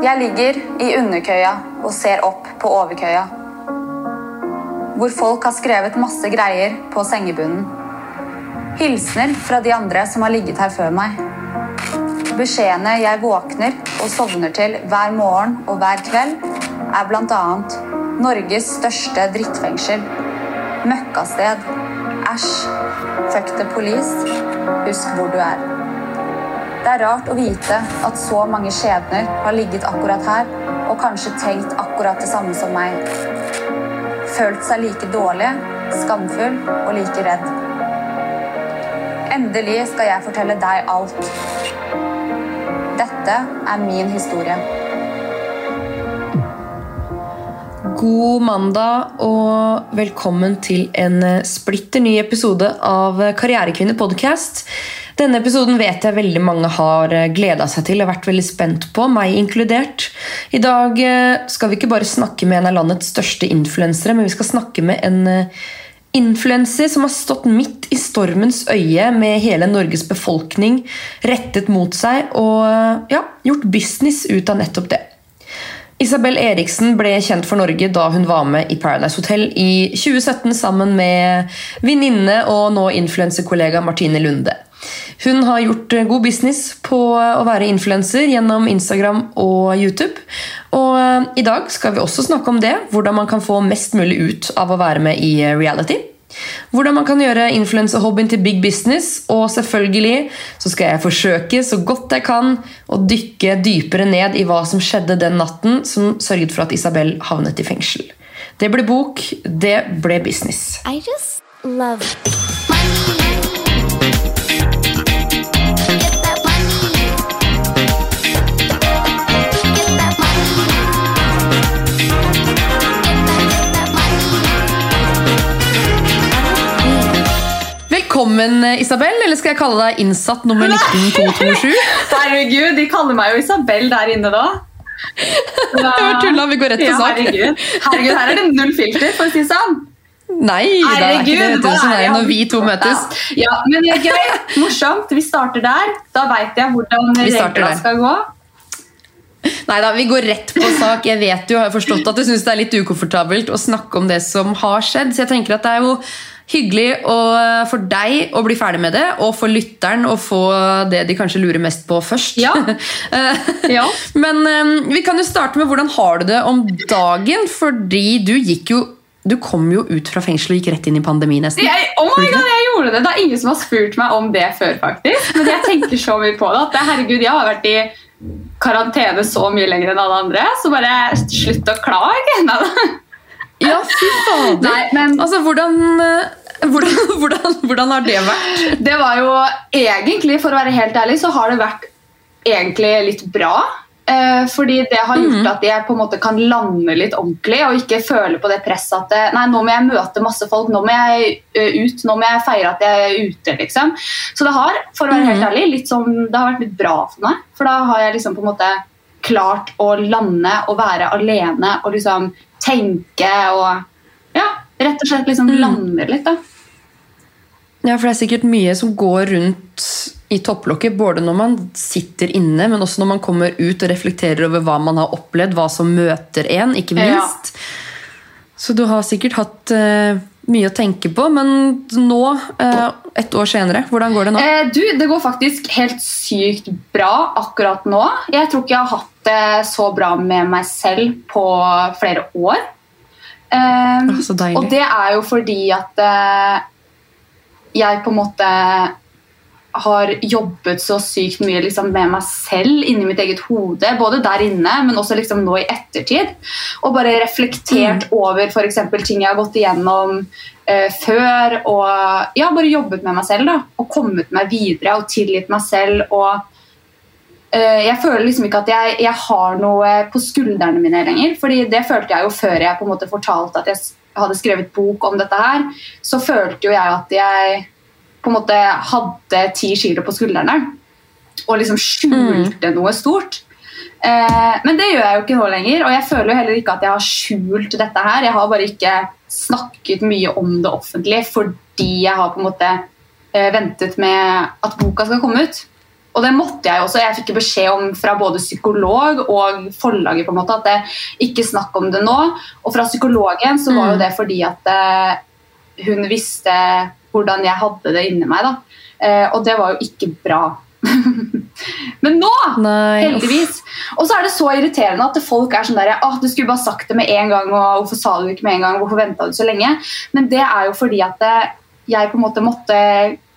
Jeg ligger i underkøya og ser opp på overkøya. Hvor folk har skrevet masse greier på sengebunnen. Hilsener fra de andre som har ligget her før meg. Beskjedene jeg våkner og sovner til hver morgen og hver kveld, er bl.a.: Norges største drittfengsel. Møkkasted. Æsj. Fuck the police. Husk hvor du er. Det er rart å vite at så mange skjebner har ligget akkurat her og kanskje tenkt akkurat det samme som meg. Følt seg like dårlig, skamfull og like redd. Endelig skal jeg fortelle deg alt. Dette er min historie. God mandag og velkommen til en splitter ny episode av Karrierekvinner podcast. Denne episoden vet jeg veldig mange har gleda seg til og vært veldig spent på, meg inkludert. I dag eh, skal vi ikke bare snakke med en av landets største influensere, men vi skal snakke med en eh, influenser som har stått midt i stormens øye med hele Norges befolkning rettet mot seg og eh, ja, gjort business ut av nettopp det. Isabel Eriksen ble kjent for Norge da hun var med i Paradise Hotel i 2017 sammen med venninne og nå influenserkollega Martine Lunde. Hun har gjort eh, god business på å være influenser gjennom Instagram og YouTube. Og eh, i dag skal vi også snakke om det, hvordan man kan få mest mulig ut av å være med i eh, reality. Hvordan man kan gjøre influenserhobbyen til big business. Og selvfølgelig så skal jeg forsøke så godt jeg kan å dykke dypere ned i hva som skjedde den natten som sørget for at Isabel havnet i fengsel. Det ble bok, det ble business. I just love money. Velkommen, Isabel. Eller skal jeg kalle deg innsatt nummer 19227? Herregud, de kaller meg jo Isabel der inne da. Det var tulla, vi går rett på Ja, sak. herregud. herregud, her er det null filter, for å si det sånn. Nei, det er ikke det du, som er når vi to møtes. Ja, men det er gøy. Morsomt. Vi starter der. Da veit jeg hvordan reglene skal gå. Nei da, vi går rett på sak. Jeg vet jo, har forstått at du syns det er litt ukomfortabelt å snakke om det som har skjedd. Så jeg tenker at det er jo hyggelig å, for deg å bli ferdig med det, og for lytteren å få det de kanskje lurer mest på først. Ja. Eh, Ja. Men um, vi kan jo starte med hvordan har du det om dagen? Fordi du gikk jo Du kom jo ut fra fengsel og gikk rett inn i pandemi, nesten. Jeg, oh my God, jeg gjorde det! Det er ingen som har spurt meg om det før, faktisk. Men jeg tenker så mye på det. at herregud, Jeg har vært i karantene så mye lenger enn alle andre, så bare slutt å klage. Ja, fy fader! Nei, men Altså, hvordan, eh, hvordan, hvordan, hvordan har det vært? Det var jo egentlig, for å være helt ærlig, så har det vært egentlig litt bra. Eh, fordi det har gjort at jeg på en måte kan lande litt ordentlig og ikke føle på det presset at det, nei, nå må jeg møte masse folk, nå må jeg eh, ut, nå må jeg feire at jeg er ute. liksom. Så det har for å være helt ærlig, litt sånn, det har vært litt bra for meg. For da har jeg liksom på en måte klart å lande og være alene og liksom tenke og ja, rett og slett liksom lander litt. da. Ja, for det er sikkert mye som går rundt i topplokket, både når man sitter inne, men også når man kommer ut og reflekterer over hva man har opplevd, hva som møter en, ikke Ja. minst. Så du har sikkert hatt uh, mye å tenke på, men nå, uh, et år senere, hvordan går det nå? Eh, du, Det går faktisk helt sykt bra akkurat nå. Jeg tror ikke jeg har hatt det så bra med meg selv på flere år. Eh, Å, så deilig. og det er jo fordi at eh, jeg på en måte har jobbet så sykt mye liksom, med meg selv inni mitt eget hode. Både der inne, men også liksom nå i ettertid. Og bare reflektert over for eksempel ting jeg har gått igjennom eh, før. Og ja, bare jobbet med meg selv da, og kommet meg videre og tilgitt meg selv. og jeg føler liksom ikke at jeg, jeg har noe på skuldrene mine lenger. fordi det følte jeg jo før jeg på en måte fortalte at jeg hadde skrevet bok om dette her. Så følte jo jeg at jeg på en måte hadde ti kilo på skuldrene. Og liksom skjulte noe stort. Eh, men det gjør jeg jo ikke nå lenger, og jeg føler jo heller ikke at jeg har skjult dette her. Jeg har bare ikke snakket mye om det offentlig fordi jeg har på en måte eh, ventet med at boka skal komme ut. Og det måtte jeg også. Jeg fikk beskjed om fra både psykolog og forlaget på en måte, at det ikke snakk om det nå. Og fra psykologen så var jo Mm. det fordi at eh, hun visste hvordan jeg hadde det inni meg. da. Eh, og det var jo ikke bra. Men nå Nei. Heldigvis. Og så er det så irriterende at folk er sånn der ah, Du skulle bare sagt det med en gang, og hvorfor sa du det ikke med en gang? Hvorfor venta du så lenge? Men det er jo fordi at eh, jeg på en måte måtte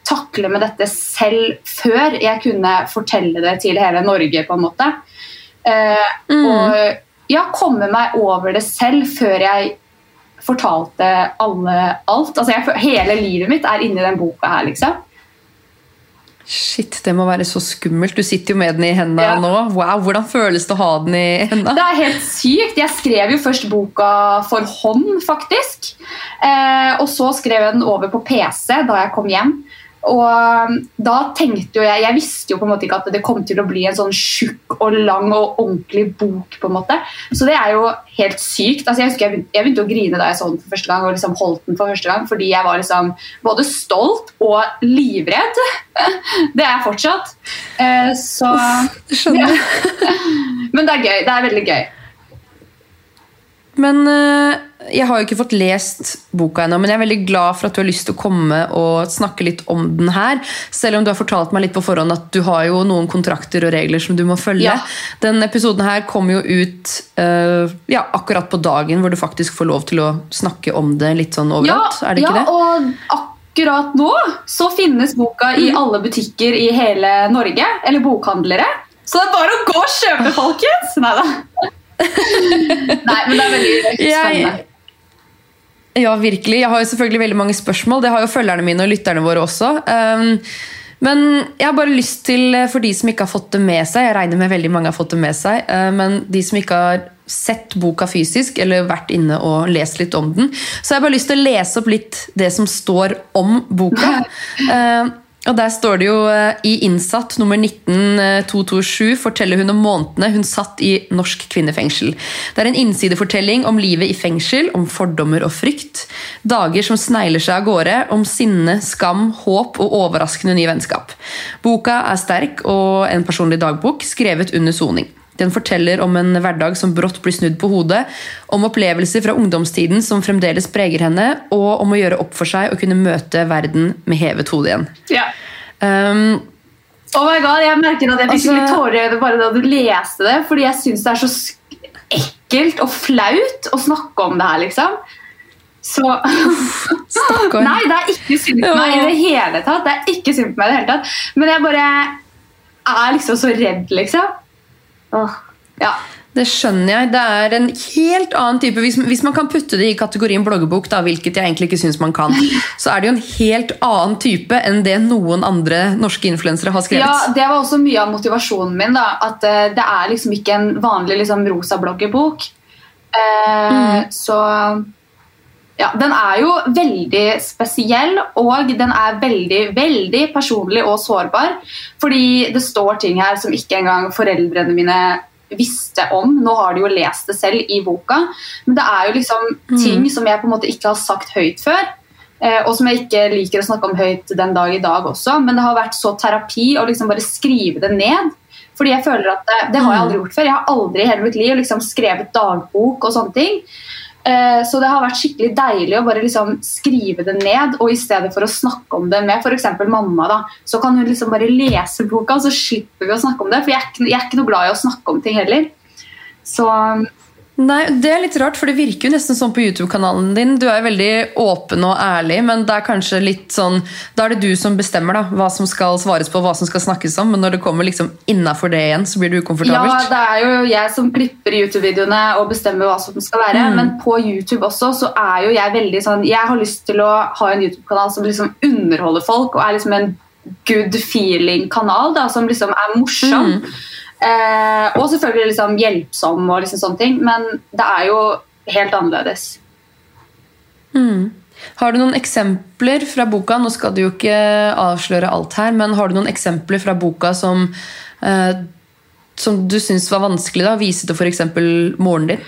takle med dette selv før jeg kunne fortelle det til hele Norge, på en måte. Eh, Mm. Og ja, komme meg over det selv før jeg fortalte alle alt. Altså jeg, hele livet mitt er inni den boka her, liksom. Shit, det må være så skummelt. Du sitter jo med den i hendene Ja. nå. Wow, Hvordan føles det å ha den i hendene? Det er helt sykt. Jeg skrev jo først boka for hånd, faktisk. Eh, og så skrev jeg den over på PC da jeg kom hjem. Og da tenkte jo jeg Jeg visste jo på en måte ikke at det kom til å bli en sånn tjukk og lang og ordentlig bok. på en måte Så det er jo helt sykt. Altså, jeg husker jeg jeg begynte å grine da jeg så den for første gang og liksom holdt den for første gang fordi jeg var liksom både stolt og livredd. Det er jeg fortsatt. Eh, så Skjønner. Men det er gøy. Det er veldig gøy. Men eh, jeg har jo ikke fått lest boka ennå, men jeg er veldig glad for at du har lyst til å komme og snakke litt om den her. Selv om du har fortalt meg litt på forhånd at du har jo noen kontrakter og regler som du må følge. Ja. Den episoden her kommer jo ut uh, ja, akkurat på dagen hvor du faktisk får lov til å snakke om det litt sånn overalt. er det ja, ikke det? og akkurat nå så finnes boka i alle butikker i hele Norge. Eller bokhandlere. Så det er bare å gå og kjøpe, folkens! Nei da. Nei, men det er veldig spennende. Ja, virkelig. Jeg har jo selvfølgelig veldig mange spørsmål. Det har jo følgerne mine og lytterne våre også. Um, men jeg har bare lyst til, eh, for de som ikke har fått det med seg Jeg regner med veldig mange har fått det med seg. eh, Men de som ikke har sett boka fysisk, eller vært inne og lest litt om den, så jeg har jeg bare lyst til å lese opp litt det som står om boka. Eh, og Der står det jo eh, i Innsatt nummer 19227 forteller hun om månedene hun satt i norsk kvinnefengsel. Det er en innsidefortelling om livet i fengsel, om fordommer og frykt. Dager som snegler seg av gårde, om sinne, skam, håp og overraskende nye vennskap. Boka er sterk og en personlig dagbok skrevet under soning. Den forteller om en hverdag som brått blir snudd på hodet, om opplevelser fra ungdomstiden som fremdeles preger henne, og om å gjøre opp for seg og kunne møte verden med hevet hode igjen. Ja. Um, Oh my god, Jeg merker at jeg fikk Altså- litt tårer i øynene bare da du leste det. Fordi jeg syns det er så ekkelt og flaut å snakke om det her, liksom. Så stakkar. Nei, det er ikke synd på meg i det hele tatt. Det er ikke synd på meg i det hele tatt. Men jeg bare er liksom så redd, liksom. Åh, ja. Det skjønner jeg. Det er en helt annen type Hvis, hvis man kan putte det i kategorien bloggebok, da, hvilket jeg egentlig ikke syns man kan, så er det jo en helt annen type enn det noen andre norske influensere har skrevet. ja, Det var også mye av motivasjonen min. da, At uh, det er liksom ikke en vanlig liksom, rosa bloggerbok. mm. Så ja, Den er jo veldig spesiell, og den er veldig veldig personlig og sårbar. Fordi det står ting her som ikke engang foreldrene mine visste om. Nå har de jo lest det selv i boka, men det er jo liksom ting som jeg på en måte ikke har sagt høyt før. eh, Og som jeg ikke liker å snakke om høyt den dag i dag også. Men det har vært så terapi å liksom bare skrive det ned. Fordi jeg føler at det, det har jeg aldri gjort før. Jeg har aldri i hele mitt liv liksom skrevet dagbok og sånne ting. Eh, Så det har vært skikkelig deilig å bare liksom skrive det ned, og i stedet for å snakke om det med f.eks. mamma, da, så kan hun liksom bare lese boka, så slipper vi å snakke om det. For jeg er ikke, jeg er ikke noe glad i å snakke om ting heller. Så Nei, Det er litt rart, for det virker jo nesten sånn på YouTube-kanalen din. Du er jo veldig åpen og ærlig, men det er kanskje litt sånn Da er det du som bestemmer da, hva som skal svares på, hva som skal snakkes om. Men når det kommer liksom innafor det igjen, så blir det ukomfortabelt. ja, det er jo jeg som klipper YouTube-videoene og bestemmer hva som skal være. Mm. Men på YouTube også så er jo jeg veldig sånn Jeg har lyst til å ha en YouTube-kanal som liksom underholder folk, og er liksom en good feeling-kanal, da, som liksom er morsom. Mm. Eh, og selvfølgelig liksom hjelpsom og liksom sånne ting, men det er jo helt annerledes. Mm. Har du noen eksempler fra boka? Nå skal du jo ikke avsløre alt her, men har du noen eksempler fra boka som, eh, som du syns var vanskelig da, vise til f.eks. moren din?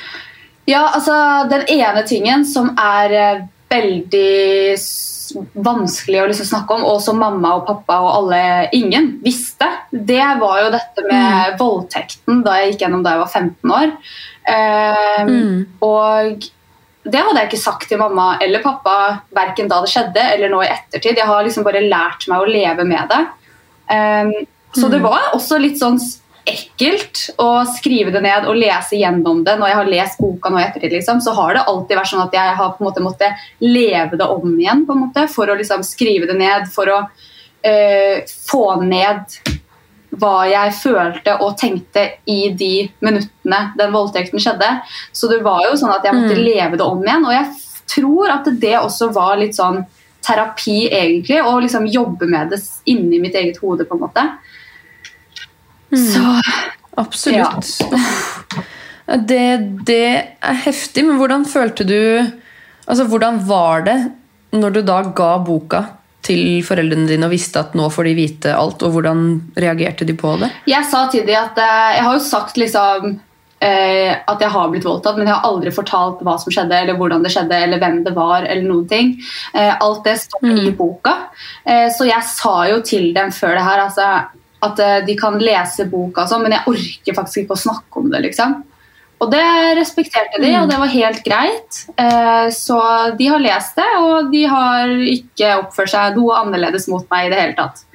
Ja, altså Den ene tingen som er eh, veldig vanskelig å liksom snakke om, og som mamma og pappa og alle ingen visste, det var jo dette med voldtekten da jeg gikk gjennom da jeg var 15 år. Eh, Mm. Og det hadde jeg ikke sagt til mamma eller pappa verken da det skjedde eller nå i ettertid. Jeg har liksom bare lært meg å leve med det. Um, så det var også litt sånn ekkelt å skrive det ned og lese gjennom det. Når jeg har lest boka nå i ettertid, liksom, så har det alltid vært sånn at jeg har på en måte måttet leve det om igjen på en måte, for å liksom skrive det ned, for å uh, få ned hva jeg følte og tenkte i de minuttene den voldtekten skjedde. Så det var jo sånn at jeg måtte Mm. leve det om igjen. Og jeg tror at det også var litt sånn terapi, egentlig. Å liksom jobbe med det inni mitt eget hode, på en måte. Så Absolutt. Ja. Det, det er heftig, men hvordan følte du Altså, Hvordan var det når du da ga boka til foreldrene dine og visste at nå får de vite alt, og hvordan reagerte de på det? jeg sa til dem at eh, Jeg har jo sagt liksom eh, at jeg har blitt voldtatt, men jeg har aldri fortalt hva som skjedde, eller hvordan det skjedde, eller hvem det var, eller noen ting. Eh, alt det står i boka. Så jeg sa jo til dem før det her altså, at eh, de kan lese boka, og sånn, men jeg orker faktisk ikke å snakke om det. liksom. Og det respekterte de, og det var helt greit. Eh, så de har lest det, og de har ikke oppført seg noe annerledes mot meg i det hele tatt.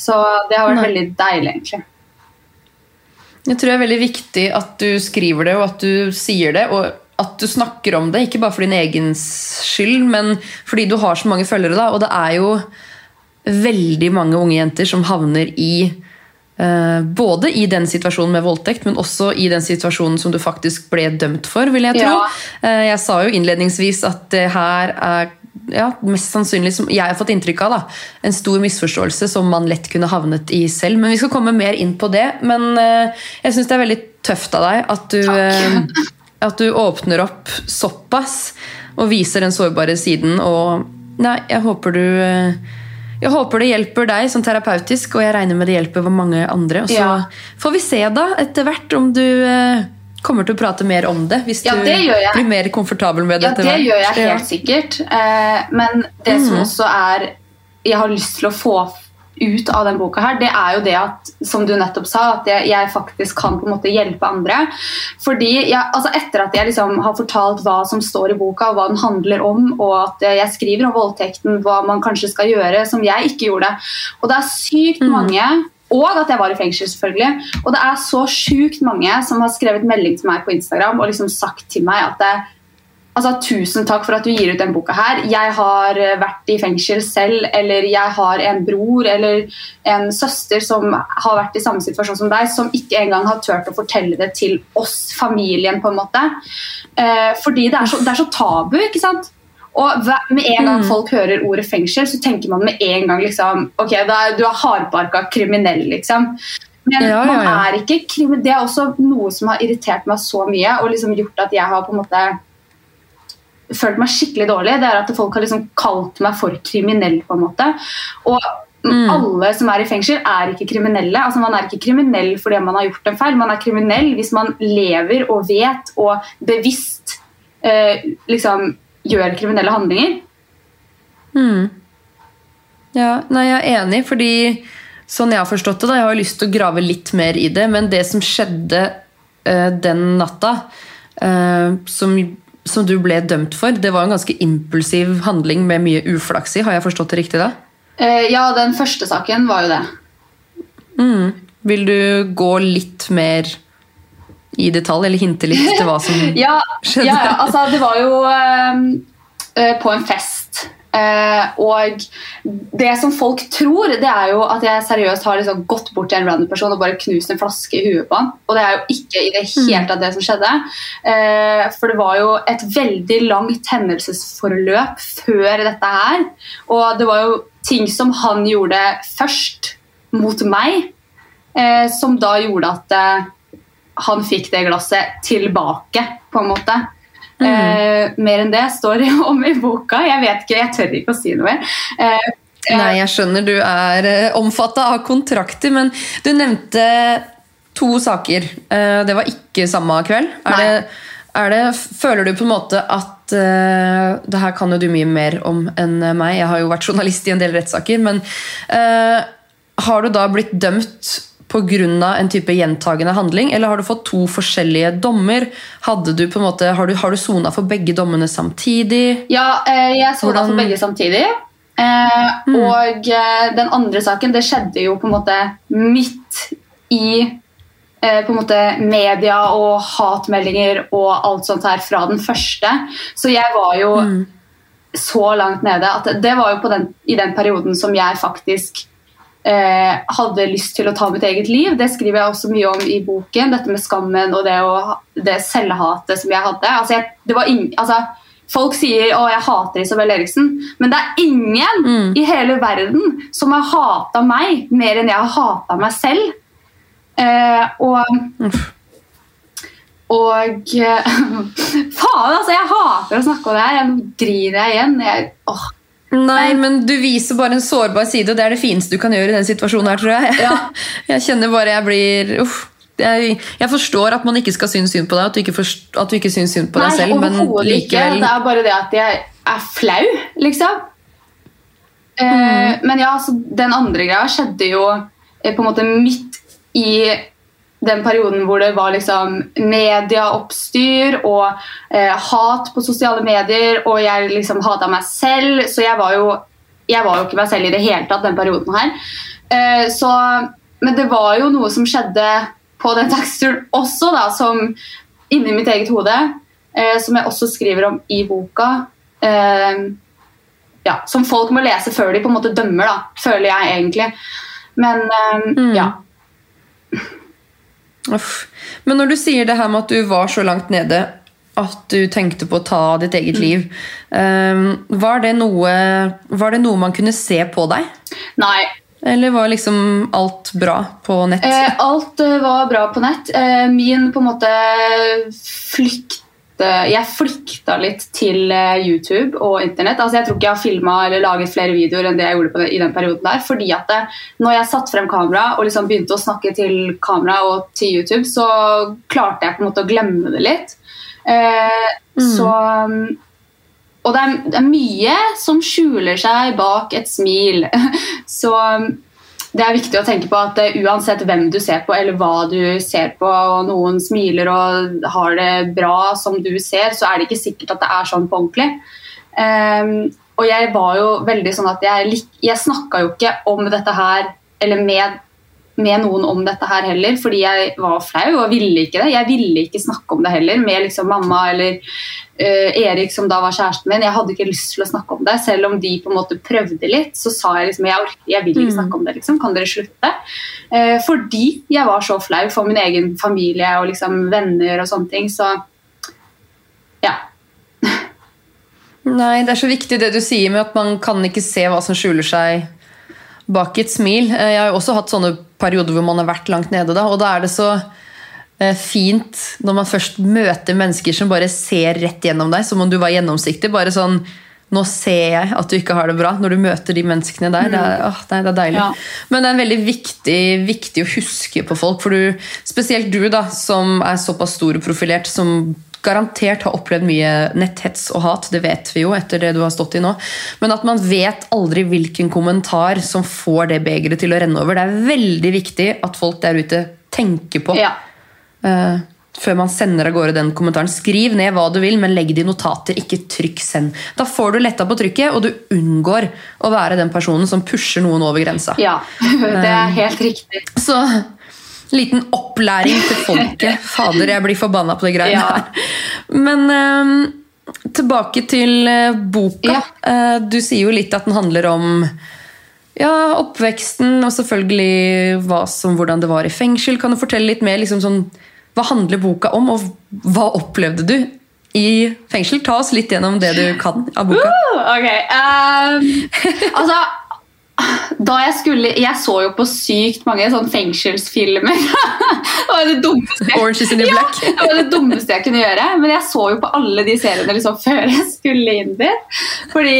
Så det har vært Nei. veldig deilig, egentlig. Jeg tror det er veldig viktig at du skriver det, og at du sier det, og at du snakker om det. Ikke bare for din egen skyld, men fordi du har så mange følgere. da, Og det er jo veldig mange unge jenter som havner i eh, Både i den situasjonen med voldtekt, men også i den situasjonen som du faktisk ble dømt for, vil jeg tro. Ja. Eh, jeg sa jo innledningsvis at det her er ja, mest sannsynlig, som jeg har fått inntrykk av, da, en stor misforståelse som man lett kunne havnet i selv. Men vi skal komme mer inn på det. Men eh, jeg syns det er veldig tøft av deg at du, at du åpner opp såpass og viser den sårbare siden. Og nei, jeg håper du jeg håper det hjelper deg som terapeutisk, og jeg regner med det hjelper mange andre. Og så Ja. får vi se da etter hvert om du eh, kommer til å prate mer om det. Hvis Ja, du det jeg. blir mer komfortabel med det Ja, det gjør jeg helt sikkert. Eh, men det som også er jeg har lyst til å få ut av den boka her, det er jo det at, som du nettopp sa, at jeg, jeg faktisk kan på en måte hjelpe andre. Fordi jeg, altså Etter at jeg liksom har fortalt hva som står i boka, og hva den handler om, og at jeg skriver om voldtekten, hva man kanskje skal gjøre, som jeg ikke gjorde. Og det er sykt mange og at jeg var i fengsel, selvfølgelig. Og det er så sjukt mange som har skrevet melding til meg på Instagram og liksom sagt til meg at det, altså, tusen takk for at du gir ut den boka her. Jeg har eh, vært i fengsel selv, eller jeg har en bror eller en søster som har vært i samme situasjon som deg, som ikke engang har turt å fortelle det til oss, familien, på en måte. Eh, fordi det er, så, det er så tabu, ikke sant? Og med en gang folk hører ordet fengsel, så tenker man med en gang liksom Ok, er, du er hardbarka kriminell, liksom. Men Ja, ja, man er ikke kriminell. Det er også noe som har irritert meg så mye, og liksom gjort at jeg har på en måte følt meg skikkelig dårlig. Det er at folk har liksom kalt meg for kriminell, på en måte. Og Mm. alle som er i fengsel, er ikke kriminelle. Altså, man er ikke kriminell fordi man har gjort en feil. Man er kriminell hvis man lever og vet og bevisst eh, liksom gjør kriminelle handlinger. Mm. Ja, nei, jeg er enig, fordi sånn jeg har forstått det, da, jeg har lyst til å grave litt mer i det, men det som skjedde eh, den natta, eh, som, som du ble dømt for, det var en ganske impulsiv handling med mye uflaks i. Har jeg forstått det riktig da? Eh, ja, den første saken var jo det. Mm. Vil du gå litt mer i detalj, eller hinte litt til hva som Ja, skjedde? ja, altså det var jo eh, eh, på en fest. Eh, og det som folk tror, det er jo at jeg seriøst har liksom gått bort til en random person og bare knust en flaske i huet på han. Og det er jo ikke i det hele tatt det som skjedde. Eh, for det var jo et veldig langt hendelsesforløp før dette her. Og det var jo ting som han gjorde først mot meg, eh, som da gjorde at eh, han fikk det glasset tilbake, på en måte. Eh, mer enn det står det om i boka. Jeg vet ikke, jeg tør ikke å si noe mer. Eh, Nei, jeg skjønner du er uh, omfatta av kontrakter, men du nevnte to saker. Eh, det var ikke samme kveld. Er det, er det, føler du på en måte at eh, Det her kan jo du mye mer om enn meg. Jeg har jo vært journalist i en del rettssaker. Men eh, har du da blitt dømt pga. en type gjentagende handling, eller har du fått to forskjellige dommer? Du måte, Har du, har du sona for begge dommene samtidig? Ja, eh, jeg sona Hvordan- for begge samtidig. Eh, Og eh, den andre saken, det skjedde jo på en måte midt i på en måte media og hatmeldinger og alt sånt her fra den første. Så jeg var jo Mm. så langt nede at det var jo på den, i den perioden som jeg faktisk eh, hadde lyst til å ta mitt eget liv. Det skriver jeg også mye om i boken. Dette med skammen og det, å, det selvhatet som jeg hadde. Altså, jeg, det var ing, altså, folk sier å, jeg hater Isabel Eriksen, men det er ingen Mm. i hele verden som har hata meg mer enn jeg har hata meg selv. Eh, og og Faen, altså! Jeg hater å snakke om det her. Nå griner jeg igjen. Jeg, åh, Nei, men du viser bare en sårbar side, og det er det fineste du kan gjøre i den situasjonen her, tror jeg. Ja. Jeg kjenner bare jeg blir uff. Jeg, jeg forstår at man ikke skal synes synd på deg, at du ikke, forst, at du ikke synes synd på deg selv, men likevel ikke. Det er bare det at jeg er flau, liksom. Eh, Mm. men ja, altså, den andre greia skjedde jo eh, på en måte midt i den perioden hvor det var liksom medieoppstyr og eh, hat på sosiale medier, og jeg liksom hata meg selv, så jeg var jo jeg var jo ikke meg selv i det hele tatt den perioden her. Eh, så, men det var jo noe som skjedde på den taxituren også, da, som inni mitt eget hode, eh, som jeg også skriver om i boka. Eh, ja, som folk må lese før de på en måte dømmer, da, føler jeg egentlig. Men eh, Mm. ja. Uff. Men når du sier det her med at du var så langt nede at du tenkte på å ta ditt Mm. eget liv, eh, var, det noe, var det noe man kunne se på deg? Nei. Eller var liksom alt bra på nett? Eh, alt eh, var bra på nett. Eh, min på en måte flykte Jeg flykta litt til eh, YouTube og internett. Altså, jeg tror ikke jeg har filma eller laget flere videoer enn det jeg gjorde på det, i den perioden der. Fordi at det, når jeg satte frem kamera og liksom begynte å snakke til kamera og til YouTube, så klarte jeg på en måte å glemme det litt. Eh, Så og det er, det er mye som skjuler seg bak et smil. Så det er viktig å tenke på at eh, uansett hvem du ser på, eller hva du ser på, og noen smiler og har det bra som du ser, så er det ikke sikkert at det er sånn på ordentlig. Um, og jeg var jo veldig sånn at jeg, jeg snakka jo ikke om dette her, eller med, med noen om dette her heller, fordi jeg var flau og ville ikke det. Jeg ville ikke snakke om det heller med liksom mamma eller uh, Erik, som da var kjæresten min. Jeg hadde ikke lyst til å snakke om det, selv om de på en måte prøvde litt. Så sa jeg liksom jeg, jeg vil ikke snakke om det, liksom. Kan dere slutte? Uh, fordi jeg var så flau for min egen familie og liksom venner og sånne ting. Så ja. Nei, det er så viktig det du sier med at man kan ikke se hva som skjuler seg bak et smil. Eh, Jeg har jo også hatt sånne perioder hvor man har vært langt nede, da, og da er det så eh, fint når man først møter mennesker som bare ser rett gjennom deg, som om du var gjennomsiktig. Bare sånn Nå ser jeg at du ikke har det bra, når du møter de menneskene der. Det er, åh, nei, det er deilig. Ja. Men det er en veldig viktig, viktig å huske på folk. For du, spesielt du, da, som er såpass stor og profilert, som garantert har opplevd mye netthets og hat. Det vet vi jo etter det du har stått i nå. Men at man vet aldri hvilken kommentar som får det begeret til å renne over. Det er veldig viktig at folk der ute tenker på ja. Uh, før man sender av gårde den kommentaren. Skriv ned hva du vil, men legg det i notater. Ikke trykk 'send'. Da får du letta på trykket, og du unngår å være den personen som pusher noen over grensa. ja. Det er helt riktig. Så liten opplæring til folket. Fader, jeg blir forbanna på de greiene Ja. her. Men eh, tilbake til eh, boka. Ja. Eh, du sier jo litt at den handler om ja, oppveksten og selvfølgelig som, hvordan det var i fengsel. Kan du fortelle litt mer? Liksom sånn, hva handler boka om, og hva opplevde du i fengsel? Ta oss litt gjennom det du kan av boka. Ok. Um, altså da jeg skulle Jeg så jo på sykt mange sånn fengselsfilmer. det var det dummeste jeg, Ja, det var det dummeste jeg kunne gjøre. Men jeg så jo på alle de seriene liksom før jeg skulle inn dit. Fordi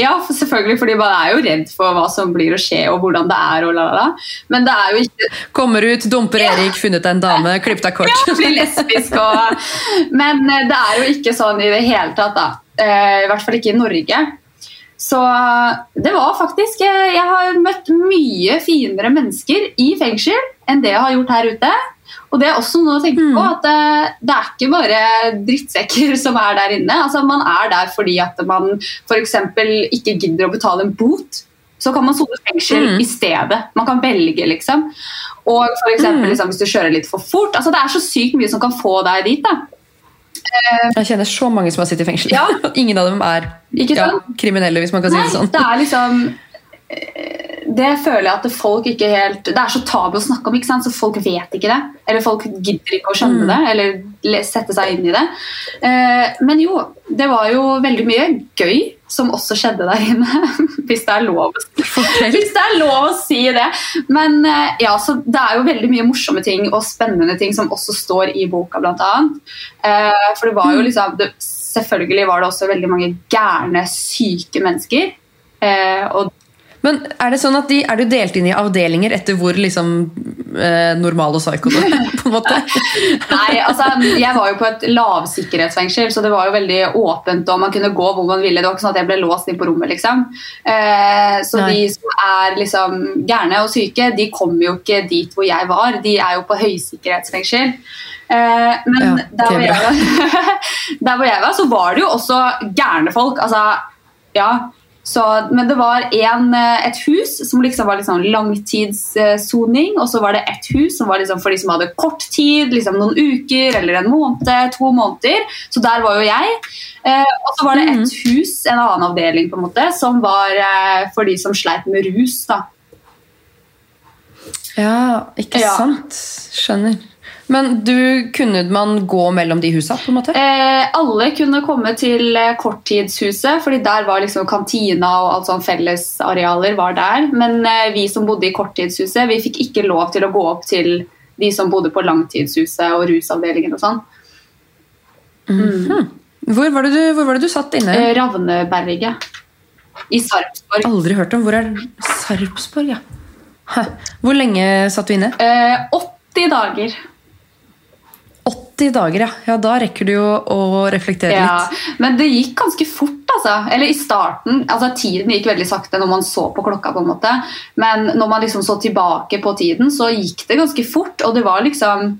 Ja, selvfølgelig, fordi man er jo redd for hva som blir å skje, og hvordan det er. og la, la. Men det er jo ikke Kommer ut, dumper Erik, funnet deg en dame, klipp deg kort. ja, blir lesbisk og Men eh, det er jo ikke sånn i det hele tatt, da. Eh, I hvert fall ikke i Norge. Så det var faktisk eh, Jeg har møtt mye finere mennesker i fengsel enn det jeg har gjort her ute. Og det er også noe å tenke på, at det, det er ikke bare drittsekker som er der inne. Altså Man er der fordi at man f.eks. ikke gidder å betale en bot. Så kan man sone fengsel Mm. i stedet. Man kan velge, liksom. Og for eksempel, Mm. liksom, hvis du kjører litt for fort. Altså Det er så sykt mye som kan få deg dit. da. Jeg kjenner så mange som har sittet i fengsel. Ja. Ingen av dem er ja, kriminelle, hvis man kan si det sånn. det er liksom eh, Det føler jeg at folk ikke helt Det er så tabu å snakke om, ikke sant? så folk vet ikke det. Eller folk gidder ikke å skjønne Mm. det, eller sette seg inn i det. Eh, men jo, det var jo veldig mye gøy som også skjedde der inne. Hvis det er lov hvis det er lov å si det. Men eh, ja, så det er jo veldig mye morsomme ting og spennende ting som også står i boka, annet. Eh, for det var jo liksom Selvfølgelig var det også veldig mange gærne, syke mennesker. Eh, og Men er det sånn at de, er du delt inn i avdelinger etter hvor liksom eh, normal og psyko du er? på en måte? Nei, altså, jeg var jo på et lavsikkerhetsfengsel, så det var jo veldig åpent, og man kunne gå hvor man ville. Det var ikke sånn at jeg ble låst inn på rommet, liksom. Eh, så Nei. de som er liksom gærne og syke, de kommer jo ikke dit hvor jeg var. De er jo på høysikkerhetsfengsel. Eh, men Ja, der, hvor jeg var, der hvor jeg var, så var det jo også gærne folk. Altså, ja. Så, men det var en, eh, et hus som liksom var liksom langtidssoning, og så var det et hus som var liksom for de som hadde kort tid, liksom noen uker eller en måned, to måneder. Så der var jo jeg. Eh, og så var det et hus, en annen avdeling, på en måte, som var eh, for de som sleit med rus. da. Ja, ikke Ja. sant. Skjønner. Men du, kunne man gå mellom de husa? på en måte? Eh, alle kunne komme til eh, korttidshuset, fordi der var liksom kantina og alt sånn fellesarealer var der. Men eh, vi som bodde i korttidshuset, vi fikk ikke lov til å gå opp til de som bodde på langtidshuset og rusavdelingen og sånn. Hvor, var du, hvor var det du satt inne? Eh, Ravneberget i Sarpsborg. Aldri hørt om. Hvor er Sarpsborg, ja. Hæ. Hvor lenge satt du inne? Eh, 80 dager. 80 dager, ja. ja. Da rekker du jo å reflektere Ja, litt. men det gikk ganske fort, altså. Eller i starten. altså Tiden gikk veldig sakte når man så på klokka, på en måte. Men når man liksom så tilbake på tiden, så gikk det ganske fort. Og det var liksom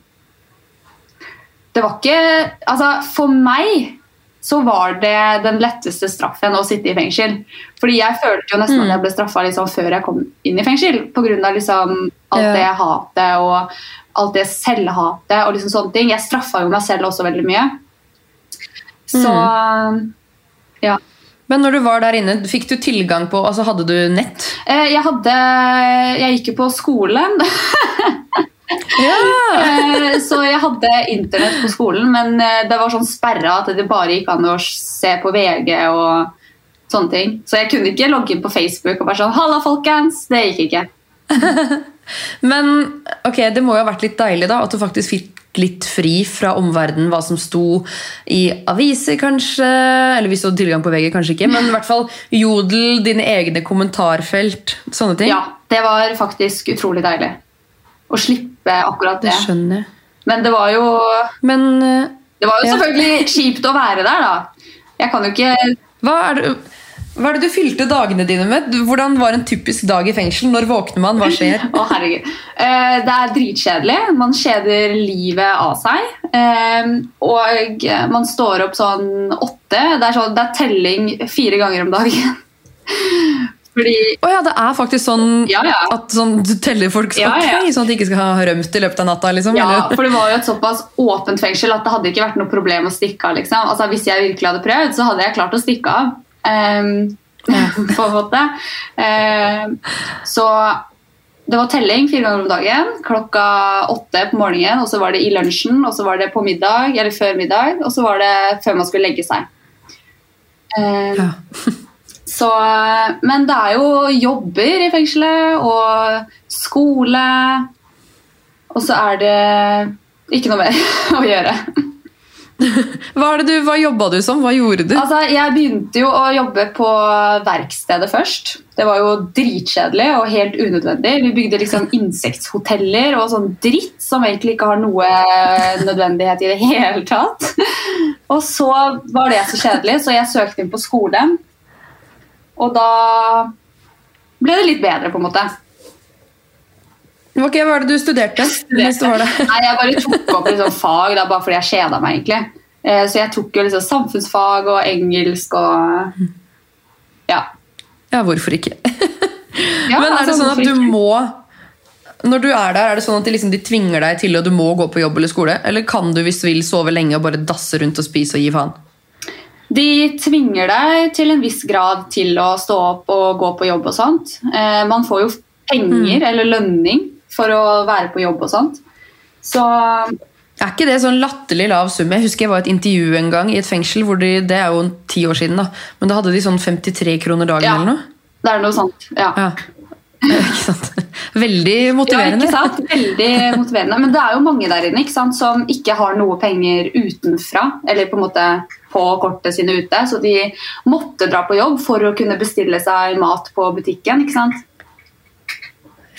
Det var ikke Altså, for meg så var det den letteste straffen å sitte i fengsel. Fordi jeg følte jo nesten Mm. at jeg ble straffa liksom før jeg kom inn i fengsel. Pga. Liksom alt Ja. det hatet og alt det selvhatet og liksom sånne ting. Jeg straffa jo meg selv også veldig mye. Så ja. Men når du var der inne, fikk du tilgang på altså Hadde du nett? Eh, Jeg hadde Jeg gikk jo på skolen, Ja! eh, så jeg hadde internett på skolen, men eh, det var sånn sperra at det bare gikk an å se på VG og sånne ting. Så jeg kunne ikke logge inn på Facebook og bare sånn 'Halla, folkens!' Det gikk ikke. Men ok, det må jo ha vært litt deilig da, at du faktisk fikk litt fri fra omverdenen, hva som sto i aviser kanskje, eller hvis du hadde tilgang på VG, kanskje ikke, men i hvert fall Jodel, dine egne kommentarfelt, sånne ting. Ja, det var faktisk utrolig deilig. Å slippe akkurat Det det. skjønner jeg. Men det var jo, Men det var jo Ja. selvfølgelig kjipt å være der, da. Jeg kan jo ikke hva er, det, hva er det du fylte dagene dine med? Hvordan var en typisk dag i fengsel? Når våkner man? Hva skjer? Å, herregud. Eh, det er dritkjedelig. Man kjeder livet av seg. Eh, og man står opp sånn åtte. Det er, sånn, det er telling fire ganger om dagen. Fordi Å ja, det er faktisk sånn Ja, ja. at sånn, du teller folk Ja, ja. sånn at de ikke skal ha rømt i løpet av natta? liksom? Ja, eller? for det var jo et såpass åpent fengsel at det hadde ikke vært noe problem å stikke av. Liksom. Altså, hvis jeg virkelig hadde prøvd, så hadde jeg klart å stikke av. Ehm, på en måte. Um, så det var telling fire ganger om dagen. Klokka åtte på morgenen, og så var det i lunsjen, og så var det på middag, eller før middag, og så var det før man skulle legge seg. Um, Ja. så, men det er jo jobber i fengselet, og skole Og så er det ikke noe mer å gjøre. Hva, du, hva jobba du som? Hva gjorde du? Altså, jeg begynte jo å jobbe på verkstedet først. Det var jo dritkjedelig og helt unødvendig. Vi bygde liksom insekthoteller og sånn dritt som egentlig ikke har noe nødvendighet i det hele tatt. Og så var det så kjedelig, så jeg søkte inn på skole. Og da ble det litt bedre, på en måte. Ok, Hva er det du studerte? Jeg, studerte. Nei, jeg bare tok opp liksom fag da, bare fordi jeg kjeda meg, egentlig. Eh, Så jeg tok jo liksom samfunnsfag og engelsk og Ja. Ja, hvorfor ikke? Ja, Men er det altså, sånn at du må Når du er der, er det sånn at de, liksom, de tvinger deg til og du må gå på jobb eller skole? Eller kan du hvis du vil sove lenge og bare dasse rundt og spise og gi faen? De tvinger deg til en viss grad til å stå opp og gå på jobb og sånt. Eh, Man får jo penger eller lønning for å være på jobb og sånt. Så Er ikke det sånn latterlig lav sum? Jeg husker jeg var i et intervju en gang i et fengsel, hvor de, det er jo ti år siden, da. Men da hadde de sånn 53 kroner dagen Ja. eller noe. det er noe sånt. Ja. Ja. Ikke sant? Veldig motiverende. Ja, ikke sant? Veldig motiverende. Men det er jo mange der inne ikke sant? som ikke har noe penger utenfra, eller på en måte på kortet sine ute, så de måtte dra på jobb for å kunne bestille seg mat på butikken. ikke sant?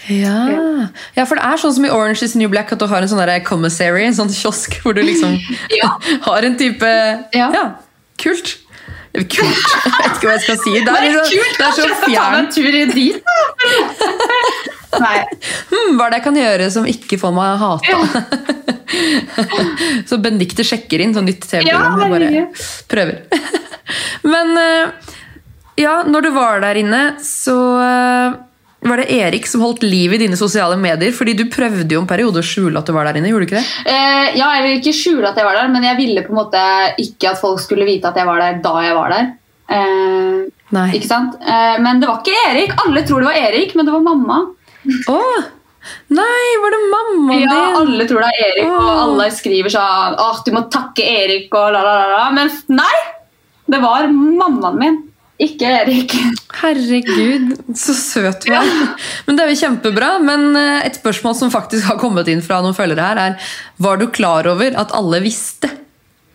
Ja. ja, for det er sånn som i Orange is New Black at du har en sånn commissary, en sånn kiosk, hvor du liksom Ja. har en type Ja. ja kult. Kult, jeg vet ikke hva jeg skal si. Det er, Bare liksom, kult, det er så kanskje ta meg fjernt. en tur dit. Nei. Hmm, hva er det jeg kan gjøre som ikke får meg hata? så Benedicte sjekker inn sånn nytt TV-program. Jeg bare prøver. Men eh, ja, når du var der inne, så eh, var det Erik som holdt liv i dine sosiale medier. Fordi du prøvde jo en periode å skjule at du var der inne. gjorde du ikke det? Eh, ja, jeg ville ikke skjule at jeg var der, men jeg ville på en måte ikke at folk skulle vite at jeg var der da jeg var der. Eh, Nei. ikke sant? Eh, men det var ikke Erik. Alle tror det var Erik, men det var mamma. Åh. Nei, var det mammaen Ja, alle tror det er Erik, og alle skriver sånn Åh, du må takke Erik og la, la, la, la. Men nei! Det var mammaen min, ikke Erik. Herregud, så søt du er. Men Det er jo kjempebra. Men eh, et spørsmål som faktisk har kommet inn fra noen følgere her, er Var du klar over at alle visste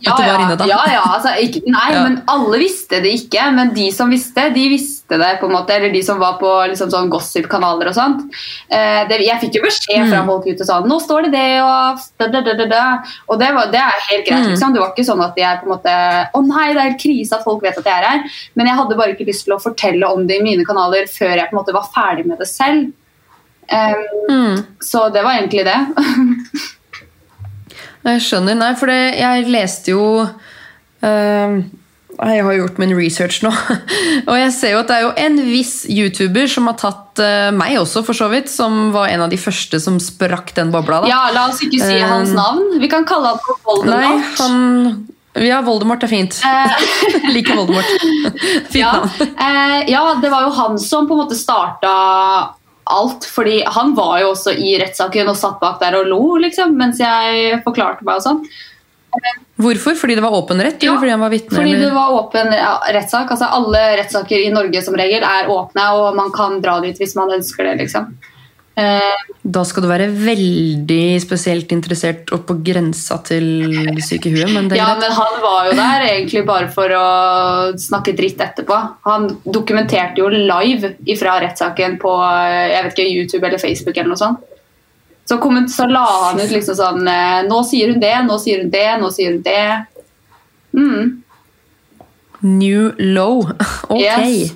Ja, at du var inne da? ja, ja, altså, ikke, nei, Ja. men alle visste det ikke. Men de som visste, de visste det. på en måte, Eller de som var på liksom, sånn gossip-kanaler og sånt. Eh, det, jeg fikk jo beskjed Mm. fra folk ute sånn Nå står det det, og da, da, da. Og det, var, det er helt greit. Mm. liksom. Det var ikke sånn at jeg på en måte Å nei, det er helt krise at folk vet at jeg er her. Men jeg hadde bare ikke lyst til å fortelle om det i mine kanaler før jeg på en måte var ferdig med det selv. Um, Mm. så det var egentlig det. Jeg skjønner. Nei, for det, jeg leste jo eh, Jeg har gjort min research nå. Og jeg ser jo at det er jo en viss YouTuber som har tatt uh, meg også, for så vidt. Som var en av de første som sprakk den bobla. da. Ja, La oss ikke si uh, hans navn. Vi kan kalle han for Voldemort. Nei, han Ja, Voldemort er fint. Jeg Liker Voldemort. Fint ja, navn. ja, det var jo han som på en måte starta alt. fordi han var jo også i rettssaken og satt bak der og lo liksom, mens jeg forklarte meg og sånn. Hvorfor? Fordi det var åpen rett? Ja, fordi han var vitne? Fordi det var åpen rettssak. Altså, alle rettssaker i Norge som regel er åpne, og man kan dra dit hvis man ønsker det. liksom. Eh, Da skal du være veldig spesielt interessert og på grensa til syke i huet. Men ja, men han var jo der egentlig bare for å snakke dritt etterpå. Han dokumenterte jo live ifra rettssaken på eh, jeg vet ikke, YouTube eller Facebook eller noe sånt. Så, kom, så la han ut liksom sånn eh, Nå sier hun det, nå sier hun det, nå sier hun det. Mm. New low. Ok. Yes.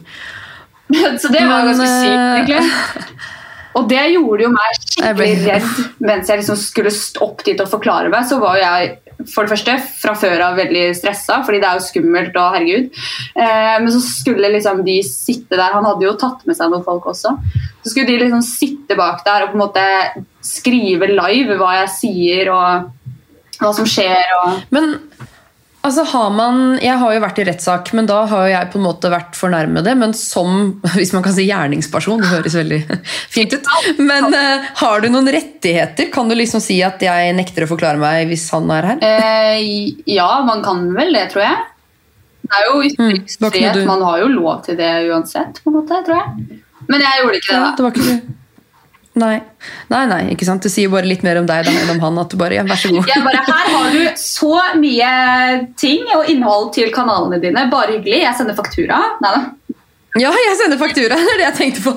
Så det var ganske sykt, eh, egentlig. Og det gjorde jo meg skikkelig redd mens jeg liksom skulle opp dit og forklare meg. Så var jeg for det første fra før av veldig stressa, fordi det er jo skummelt. og herregud. Eh, men så skulle liksom de sitte der. Han hadde jo tatt med seg noen folk også. Så skulle de liksom sitte bak der og på en måte skrive live hva jeg sier og hva som skjer. og... Men altså har man Jeg har jo vært i rettssak, men da har jeg på en måte vært fornærmede. Men som hvis man kan si gjerningsperson, det høres veldig fint ut. Men uh, har du noen rettigheter? Kan du liksom si at jeg nekter å forklare meg hvis han er her? Eh, ja, man kan vel det, tror jeg. Det er jo Mm, det ytringsfrihet. noe Man har jo lov til det uansett, på en måte, tror jeg. Men jeg gjorde ikke det, da. Ja, det var ikke du. Nei. nei, nei, ikke sant? Det sier bare litt mer om deg da, enn om han. at du bare, ja, vær så god. Jeg bare, Her har du så mye ting og innhold til kanalene dine. Bare hyggelig. Jeg sender faktura. Nei da. Ja, jeg sender faktura. Det er det jeg tenkte på.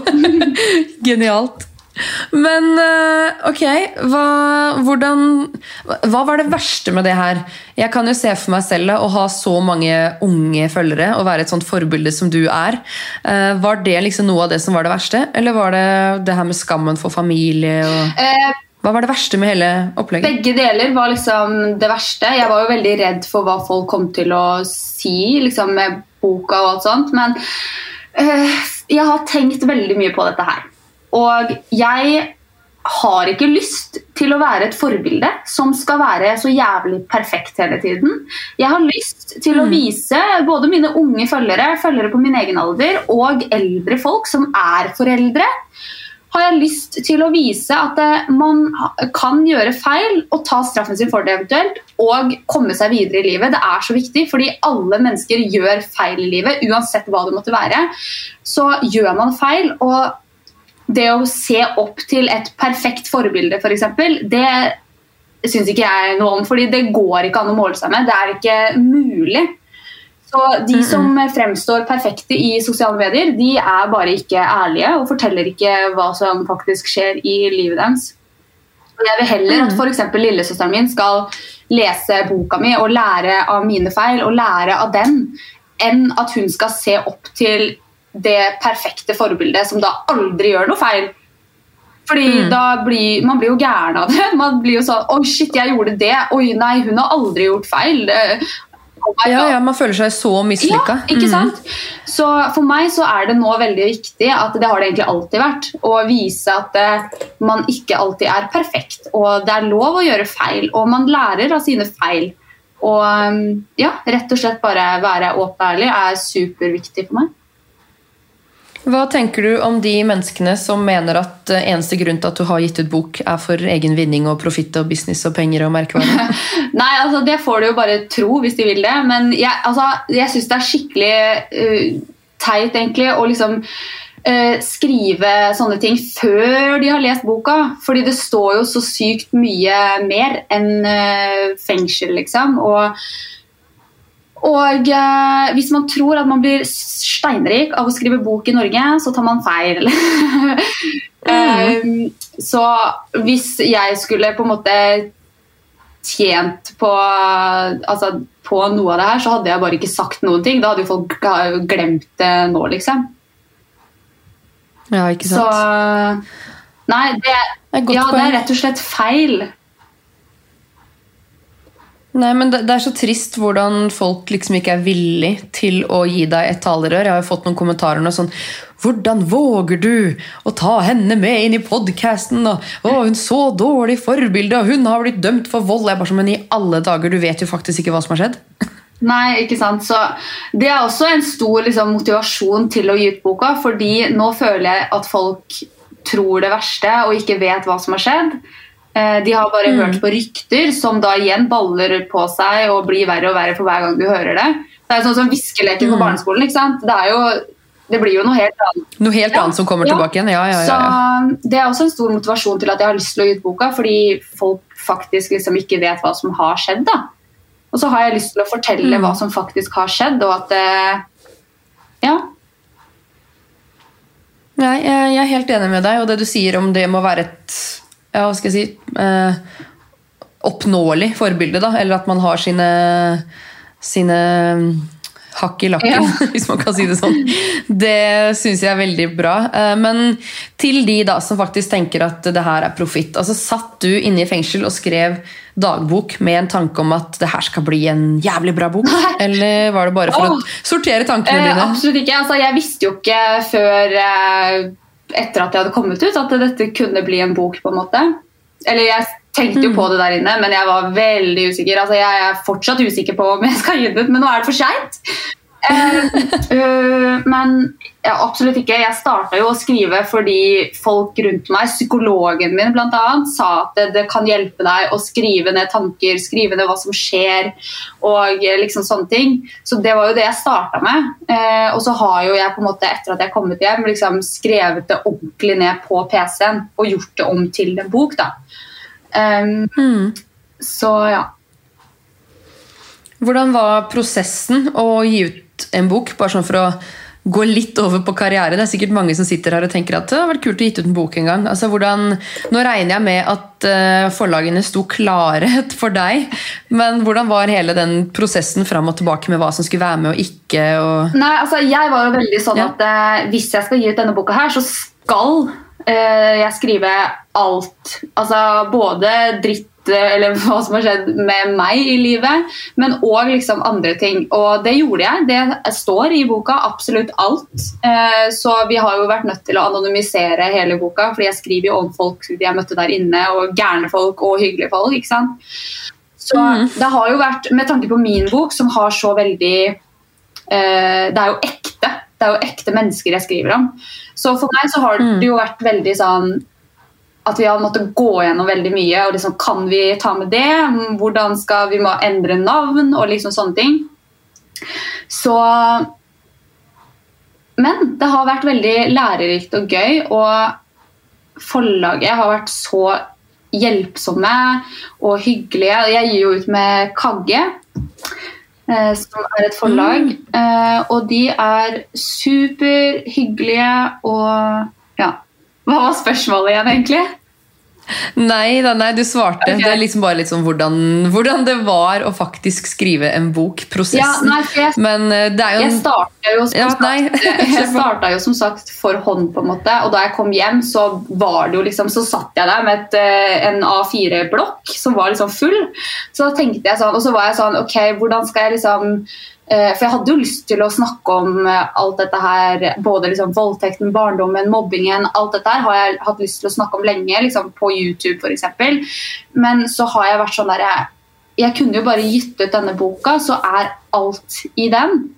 Genialt. Men eh, ok, hva, hvordan, hva var det verste med det her? Jeg kan jo se for meg selv å ha så mange unge følgere og være et sånt forbilde som du er. Eh, var det liksom noe av det som var det verste? Eller var det det her med skammen for familie? Og, Eh, hva var det verste med hele opplegget? Begge deler var liksom det verste. Jeg var jo veldig redd for hva folk kom til å si liksom med boka og alt sånt. Men jeg har tenkt veldig mye på dette her. Og jeg har ikke lyst til å være et forbilde som skal være så jævlig perfekt hele tiden. Jeg har lyst til å vise både mine unge følgere, følgere på min egen alder, og eldre folk som er foreldre, har jeg lyst til å vise at eh, man kan gjøre feil og ta straffen sin for det eventuelt, og komme seg videre i livet. Det er så viktig, fordi alle mennesker gjør feil i livet, uansett hva det måtte være. Så gjør man feil, og det å se opp til et perfekt forbilde, f.eks., for eksempel, det syns ikke jeg noe om, fordi det går ikke an å måle seg med. Det er ikke mulig. Så De som fremstår perfekte i sosiale medier, de er bare ikke ærlige og forteller ikke hva som faktisk skjer i livet deres. Og Jeg vil heller at f.eks. lillesøsteren min skal lese boka mi og lære av mine feil og lære av den, enn at hun skal se opp til det perfekte forbildet som da aldri gjør noe feil. Fordi da blir, Man blir jo gæren av det. Man blir jo sånn Oi, shit, jeg gjorde det. Oi, nei, hun har aldri gjort feil. Oh Ja, ja, Man føler seg så mislykka. Ja, ikke sant? Så for meg så er det nå veldig viktig, at det har det egentlig alltid vært, å vise at eh, man ikke alltid er perfekt. Og det er lov å gjøre feil, og man lærer av sine feil. Og um, ja, rett og slett bare være åpen og ærlig er superviktig for meg. Hva tenker du om de menneskene som mener at eh, eneste grunn til at du har gitt ut bok, er for egen vinning og profitt og business og penger og merkevarer? Nei, altså Det får de jo bare tro hvis de vil det. Men jeg, altså, jeg syns det er skikkelig uh, teit egentlig å liksom uh, skrive sånne ting før de har lest boka. Fordi det står jo så sykt mye mer enn uh, fengsel, liksom. Og, og eh, hvis man tror at man blir steinrik av å skrive bok i Norge, så tar man feil. Um, så hvis jeg skulle på en måte tjent på, altså, på noe av det her, så hadde jeg bare ikke sagt noen ting. Da hadde jo folk glemt det nå, liksom. Ja, ikke Så sant? Nei, det, Det ja, det er rett og slett feil. Nei, men det, det er så trist hvordan folk liksom ikke er villig til å gi deg et talerør. Jeg har jo fått noen kommentarer nå sånn Hvordan våger du å ta henne med inn i podkasten? Å, hun så dårlig forbilde, og hun har blitt dømt for vold. Jeg er bare som, Men i alle dager, du vet jo faktisk ikke hva som har skjedd. Nei, ikke sant. Så det er også en stor liksom, motivasjon til å gi ut boka, fordi nå føler jeg at folk tror det verste og ikke vet hva som har skjedd. Eh, De har bare hørt på rykter som da igjen baller på seg og blir verre og verre for hver gang du hører det. Det er sånn som viskeleken på barneskolen. ikke sant? Det, jo, det blir jo noe helt annet. Noe helt annet som kommer ja. tilbake igjen. Ja, ja, ja, ja. Så Det er også en stor motivasjon til at jeg har lyst til å gi ut boka, fordi folk faktisk liksom ikke vet hva som har skjedd. da. Og så har jeg lyst til å fortelle Mm. hva som faktisk har skjedd, og at eh, Ja. Nei, jeg er helt enig med deg, og det du sier om det må være et ja, hva skal jeg si, eh, oppnåelig forbilde, da, eller at man har sine, sine hakk i lakken, Ja. hvis man kan si det sånn. Det syns jeg er veldig bra. Eh, Men til de da som faktisk tenker at det her er profitt. altså Satt du inne i fengsel og skrev dagbok med en tanke om at det her skal bli en jævlig bra bok? Eller var det bare for oh. å sortere tankene Eh, dine? absolutt ikke. Altså, jeg visste jo ikke før eh, etter at det hadde kommet ut, at dette kunne bli en bok. på en måte. Eller jeg tenkte jo Mm. på det der inne, men jeg var veldig usikker. Altså, jeg er fortsatt usikker på om jeg skal gi det ut, men nå er det for seint. Uh, uh, men ja, absolutt ikke. Jeg starta jo å skrive fordi folk rundt meg, psykologen min bl.a., sa at det, det kan hjelpe deg å skrive ned tanker, skrive ned hva som skjer, og eh, liksom sånne ting. Så det var jo det jeg starta med. Eh, og så har jo jeg på en måte, etter at jeg er kommet hjem, liksom skrevet det ordentlig ned på PC-en og gjort det om til en bok, da. Um, Mm. så ja. Hvordan var prosessen å gi ut en bok? Bare sånn for å gå litt over på karriere. Det er sikkert mange som sitter her og tenker at det hadde vært kult å gitt ut en bok en gang. Altså, hvordan, nå regner jeg med at eh, forlagene sto klare for deg, men hvordan var hele den prosessen fram og tilbake med hva som skulle være med og ikke? Og... Nei, altså jeg var jo veldig sånn Ja. at eh, hvis jeg skal gi ut denne boka her, så skal eh, jeg skrive alt. Altså både dritt eller hva som har skjedd med meg i livet, men òg liksom andre ting. Og det gjorde jeg. Det står i boka absolutt alt. Eh, så vi har jo vært nødt til å anonymisere hele boka, fordi jeg skriver jo om folk jeg møtte der inne, og gærne folk og hyggelige folk. ikke sant? Så Mm. det har jo vært, med tanke på min bok, som har så veldig eh, Det er jo ekte. Det er jo ekte mennesker jeg skriver om. Så for meg så har Mm. det jo vært veldig sånn at vi har måttet gå gjennom veldig mye. og liksom, Kan vi ta med det? Hvordan skal vi må endre navn? Og liksom sånne ting. Så Men det har vært veldig lærerikt og gøy, og forlaget har vært så hjelpsomme og hyggelige. Jeg gir jo ut med Kagge, eh, som er et forlag. Mm. og de er superhyggelige og. Hva var spørsmålet igjen, egentlig? Nei, da, nei, du svarte. Okay. Det er liksom bare litt sånn hvordan, hvordan det var å faktisk skrive en bok. Ja, Prosessen. nei, jeg Men eh, det er jo Jeg starta jo, Ja, jo som sagt for hånd, på en måte. Og da jeg kom hjem, så var det jo liksom Så satt jeg der med et, eh, en A4-blokk som var liksom full. Så da tenkte jeg sånn, og så var jeg sånn Ok, hvordan skal jeg liksom For jeg hadde jo lyst til å snakke om eh, alt dette her, både liksom voldtekten, barndommen, mobbingen. Alt dette her har jeg hatt lyst til å snakke om lenge, liksom på YouTube f.eks. Men så har jeg vært sånn der jeg, jeg kunne jo bare gitt ut denne boka, så er alt i den.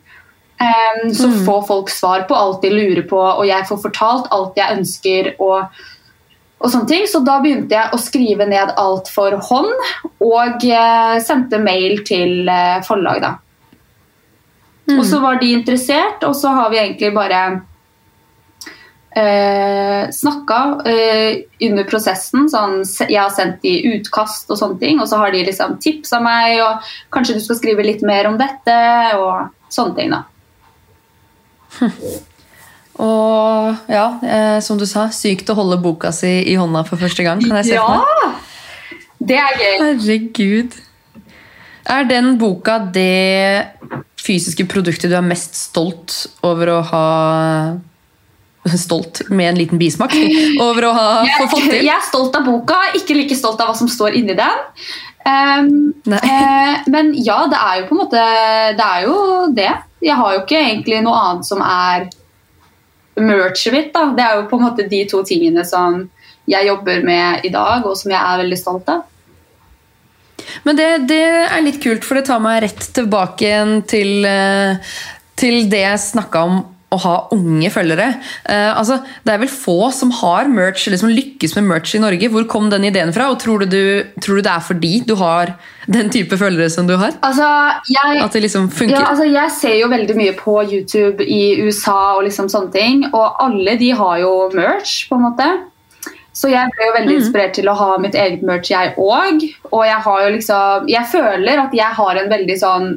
Um, så Mm. får folk svar på alt de lurer på, og jeg får fortalt alt jeg ønsker. og, og sånne ting. Så da begynte jeg å skrive ned alt for hånd, og eh, sendte mail til eh, forlag. da. Mm. Og så var de interessert, og så har vi egentlig bare eh, snakka eh, under prosessen. Sånn, jeg har sendt de utkast og sånne ting, og så har de liksom tipsa meg og kanskje du skal skrive litt mer om dette, og sånne ting. da. Og ja, eh, som du sa, sykt å holde boka si i hånda for første gang. Kan jeg se for meg? Det er gøy. Herregud. Er den boka det fysiske produktet du er mest stolt over å ha Stolt med en liten bismak over å ha jeg, fått til? jeg er stolt av boka, ikke like stolt av hva som står inni den. Um, eh, men ja, det er jo på en måte Det er jo det. Jeg har jo ikke egentlig noe annet som er merchet mitt. da. Det er jo på en måte de to tingene som jeg jobber med i dag, og som jeg er veldig stolt av. Men det, det er litt kult, for det tar meg rett tilbake igjen til, eh, til det jeg snakka om å ha unge følgere. Uh, altså, det er vel få som har merch, eller som lykkes med merch i Norge. Hvor kom den ideen fra? Og tror du, du, tror du det er fordi du har den type følgere som du har? Altså, jeg, At det liksom funker? Ja, altså jeg ser jo veldig mye på YouTube i USA og liksom sånne ting, og alle de har jo merch, på en måte. Så jeg ble jo veldig inspirert til å ha mitt eget merch, jeg òg. Og jeg har jo liksom Jeg føler at jeg har en veldig sånn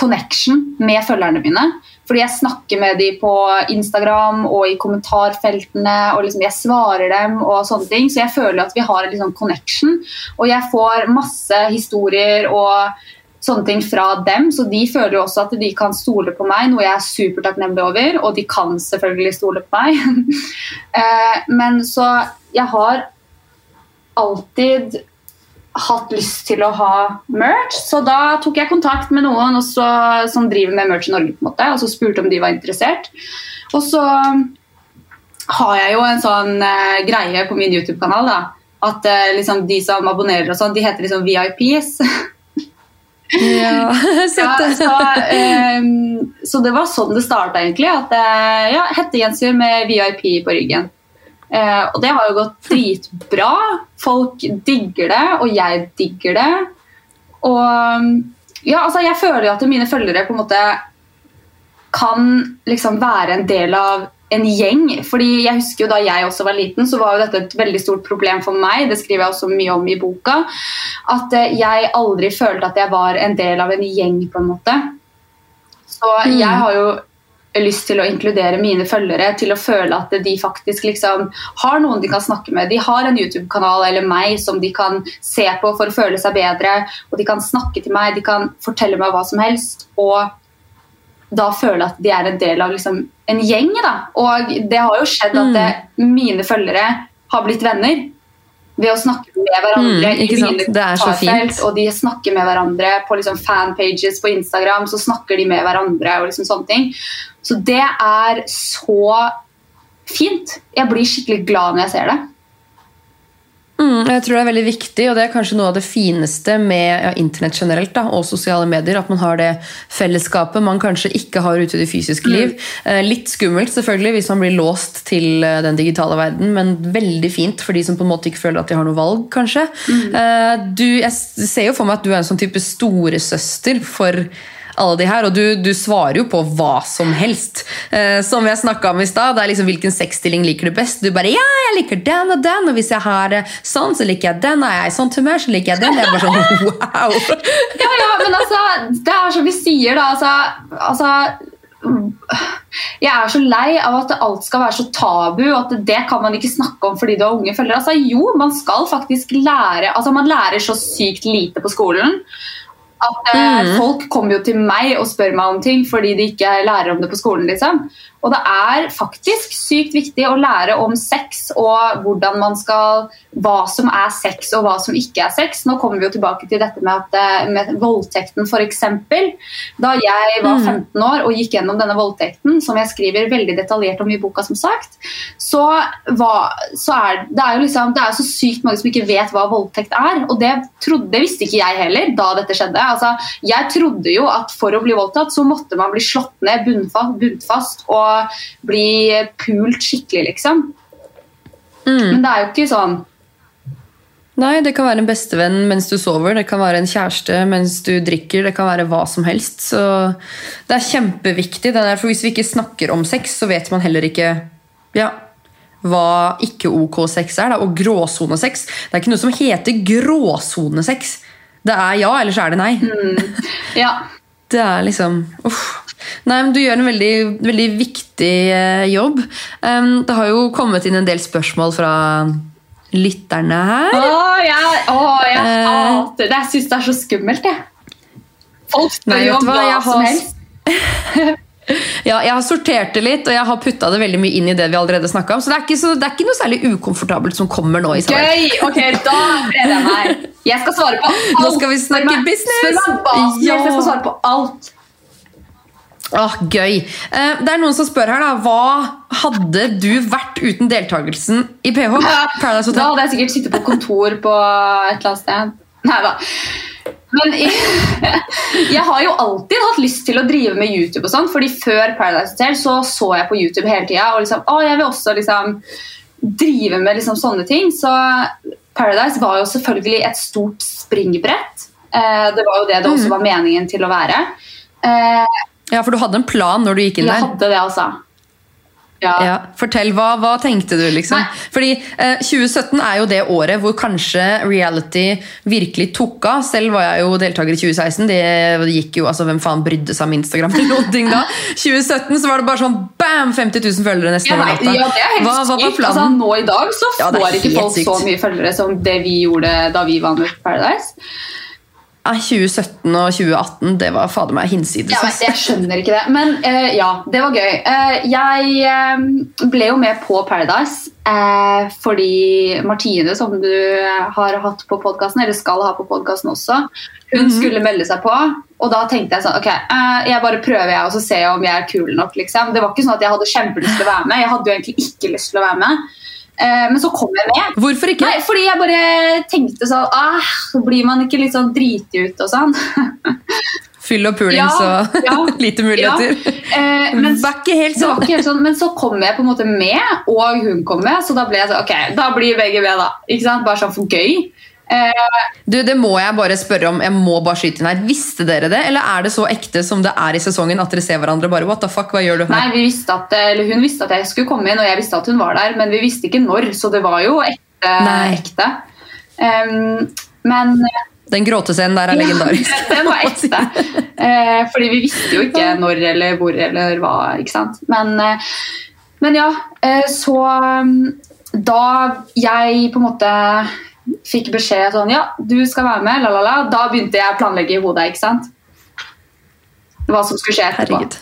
connection med følgerne mine. Fordi jeg snakker med dem på Instagram og i kommentarfeltene, og liksom jeg svarer dem og sånne ting. Så jeg føler at vi har en liksom connection. Og jeg får masse historier og sånne ting fra dem, så de føler jo også at de kan stole på meg, noe jeg er supertakknemlig over, og de kan selvfølgelig stole på meg. Eh, Men så jeg har alltid hatt lyst til å ha merch, så da tok jeg kontakt med noen også, som driver med merch i Norge, på en måte, og så spurte om de var interessert. Og så har jeg jo en sånn uh, greie på min YouTube-kanal, da, at uh, liksom de som abonnerer og sånn, de heter liksom VIPs. Ja, Ja, så, um, så det var sånn det starta, egentlig. At eh, ja, hettegenser med VIP på ryggen. Uh, og det har jo gått dritbra. Folk digger det, og jeg digger det. Og ja, altså, jeg føler jo at mine følgere på en måte kan liksom være en del av en gjeng. fordi jeg husker jo Da jeg også var liten, så var jo dette et veldig stort problem for meg. Det skriver jeg også mye om i boka. At eh, jeg aldri følte at jeg var en del av en gjeng, på en måte. Så Mm. jeg har jo lyst til å inkludere mine følgere til å føle at de faktisk liksom har noen de kan snakke med. De har en YouTube-kanal eller meg som de kan se på for å føle seg bedre. Og de kan snakke til meg, de kan fortelle meg hva som helst. Og da føle at de er en del av liksom en gjeng. Da. Og det har jo skjedd at Mm. det, mine følgere har blitt venner ved å snakke med hverandre Mm, i mine Det er så fint. Og de snakker med hverandre på liksom fanpages på Instagram, så snakker de med hverandre og liksom sånne ting. Så det er så fint. Jeg blir skikkelig glad når jeg ser det. Mm, jeg tror det er veldig viktig, og det er kanskje noe av det fineste med ja, internett generelt da, og sosiale medier. At man har det fellesskapet man kanskje ikke har ute i det fysiske liv. Eh, litt skummelt selvfølgelig hvis man blir låst til eh, den digitale verden, men veldig fint for de som på en måte ikke føler at de har noe valg, kanskje. Eh, du, jeg ser jo for meg at du er en sånn type storesøster for alle de her, og du, du svarer jo på hva som helst. Eh, som jeg snakka om i stad, det er liksom hvilken sexstilling liker du best. Du bare ja, jeg liker den og den, og hvis jeg har det sånn, så liker jeg den. Er jeg i sånn humør, så liker jeg den. Jeg er bare sånn wow! Ja, ja, men altså, det er som vi sier, da. Altså, altså jeg er så lei av at alt skal være så tabu, og at det kan man ikke snakke om fordi du har unge følgere. Altså, jo, man skal faktisk lære altså Man lærer så sykt lite på skolen. At eh, Folk kommer jo til meg og spør meg om ting fordi de ikke lærer om det på skolen. liksom. Og det er faktisk sykt viktig å lære om sex og hvordan man skal Hva som er sex og hva som ikke er sex. Nå kommer vi jo tilbake til dette med, at, eh, med voldtekten, f.eks. Da jeg var 15 år og gikk gjennom denne voldtekten, som jeg skriver veldig detaljert om i boka, som sagt, så, var, så er det er jo liksom, det er så sykt mange som ikke vet hva voldtekt er. Og det, trodde, det visste ikke jeg heller da dette skjedde. Altså, jeg trodde jo at for å bli voldtatt så måtte man bli slått ned bunnfast, bunnfast og bli pult skikkelig, liksom. Men det er jo ikke sånn. Nei, det kan være en bestevenn mens du sover, det kan være en kjæreste mens du drikker, det kan være hva som helst. Så det er kjempeviktig. Det er derfor hvis vi ikke snakker om sex, så vet man heller ikke ja, hva ikke-OK sex er. Da. Og gråsonesex. Det er ikke noe som heter gråsonesex. Det er ja, eller så er det nei. Ja. Det er liksom uff. Nei, men Du gjør en veldig, veldig viktig eh, jobb. Um, det har jo kommet inn en del spørsmål fra lytterne her. Å, jeg, å, jeg Eh. hater det. Jeg syns det er så skummelt, jeg. Folk spør jobbe jo om hva, hva jeg som helst. Ja, jeg har sortert det litt, og jeg har putta det veldig mye inn i det vi allerede snakket om. Så det så, det er ikke noe særlig ukomfortabelt som kommer nå. Isabel. Gøy! Ok, da gleder jeg meg. Jeg skal svare på alt. Nå skal vi snakke business. Spør meg hva som helst, Ja. jeg skal svare på alt. Åh, gøy. Eh, det er noen som spør her, da. Hva hadde du vært uten deltakelsen i PH? Paradise Da hadde jeg sikkert sittet på kontor på et eller annet sted. Nei da. Men jeg, jeg har jo alltid hatt lyst til å drive med YouTube. og sånn, fordi Før Paradise Hotel så, så jeg på YouTube hele tida. Og liksom, å, jeg vil også liksom drive med liksom sånne ting. Så Paradise var jo selvfølgelig et stort springbrett. Eh, det var jo det det også var meningen til å være. Eh, Ja, for du hadde en plan når du gikk inn der. jeg hadde det, altså. Ja. Ja, Fortell, hva, hva tenkte du, liksom? Nei. Fordi eh, 2017 er jo det året hvor kanskje reality virkelig tok av. Selv var jeg jo deltaker i 2016. Det, gikk jo, altså Hvem faen brydde seg om Instagram? til noen ting da? 2017 så var det bare sånn bam! 50 000 følgere nesten Ja, over natta. ja, det er helt hva, hva var sykt. Altså, nå i dag så Ja, får ikke folk sykt. så mye følgere som det vi gjorde da vi var med Paradise. Nei, 2017 og 2018, det var fader meg hinsides. Jeg, vet, jeg skjønner ikke det. Men uh, ja, det var gøy. Uh, jeg eh, ble jo med på Paradise uh, fordi Martine, som du har hatt på podkasten, eller skal ha på podkasten også, hun skulle melde seg på. Og da tenkte jeg sånn Ok, jeg bare prøver, jeg, og så ser jeg om jeg er kul nok. liksom. Det var ikke sånn at jeg hadde kjempelyst til å være med. Jeg hadde jo egentlig ikke lyst til å være med. Eh, men så kom jeg med. Hvorfor ikke? Nei, fordi jeg bare tenkte sånn ah, Så blir man ikke litt sånn driti ut og sånn. Fyll og pulings Ja, og ja, lite muligheter. Eh, men, Det var ikke helt sånn. ikke helt sånn, men så kom jeg på en måte med, og hun kom med, så da ble jeg sånn Ok, da blir begge med, da. Ikke sant? Bare sånn for gøy. Du, Det må jeg bare spørre om. Jeg må bare skyte inn her. Visste dere det, eller er det så ekte som det er i sesongen at dere ser hverandre bare What the fuck, hva gjør du nei, vi visste at, eller Hun visste at jeg skulle komme inn, og jeg visste at hun var der, men vi visste ikke når, så det var jo ekte. Nei. ekte. Um, men Den gråtescenen der er legendarisk. Ja, den var ekte. uh, fordi vi visste jo ikke når eller hvor eller hva. ikke sant? Men, uh, men ja, uh, så um, da jeg på en måte fikk beskjed sånn Ja, du skal være med, la, la, la. Da begynte jeg å planlegge i hodet. ikke sant? Hva som skulle skje etterpå. Herregud.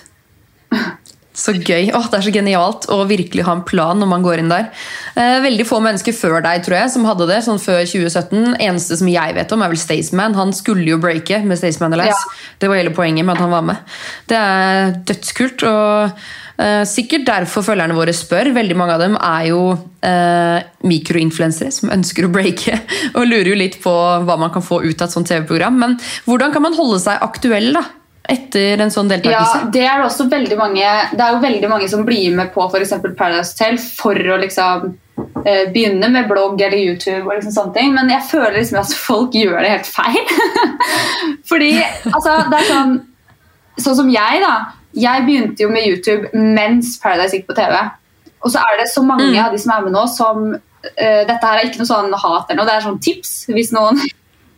Så gøy. Åh, det er så genialt å virkelig ha en plan når man går inn der. Eh, veldig få mennesker før deg tror jeg, som hadde det, sånn før 2017. Eneste som jeg vet om, er vel Staysman. Han skulle jo breake med Staysman Alice. Ja. Det var hele poenget med at han var med. Det er dødskult. og eh, Sikkert derfor følgerne våre spør. Veldig mange av dem er jo eh, mikroinfluensere som ønsker å breake, og lurer jo litt på hva man kan få ut av et sånt TV-program. Men hvordan kan man holde seg aktuell da, etter en sånn deltakelse? Ja, det er det også veldig mange Det er jo veldig mange som blir med på eksempel Paradise Hotel for å liksom eh, begynne med blogg eller YouTube og liksom sånne ting, men jeg føler liksom at folk gjør det helt feil. Fordi altså, det er sånn Sånn som jeg, da. Jeg begynte jo med YouTube mens Paradise gikk på TV. Og så er det så mange Mm. av de som er med nå, som Uh, Dette her er ikke noe sånn hat eller noe, det er sånn tips. Hvis noen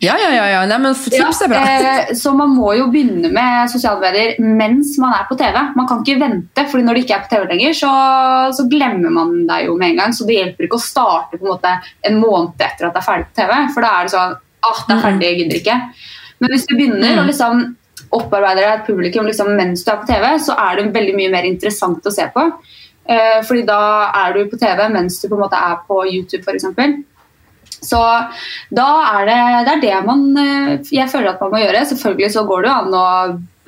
Ja, ja, ja. ja. Nei, men tips er bra. eh, så man må jo begynne med sosiale medier mens man er på TV. Man kan ikke vente, fordi når du ikke er på TV lenger, så, så glemmer man deg jo med en gang. Så det hjelper ikke å starte på en måte en måned etter at det er ferdig på TV. For da er det sånn ah, det er ferdig, jeg gidder ikke. Men hvis du begynner Mm. å liksom opparbeide deg et publikum liksom, mens du er på TV, så er det veldig mye mer interessant å se på. Eh, fordi da er du på TV mens du på en måte er på YouTube, f.eks. Så da er det det, er det man, eh, jeg føler at man må gjøre. Selvfølgelig så går det jo an å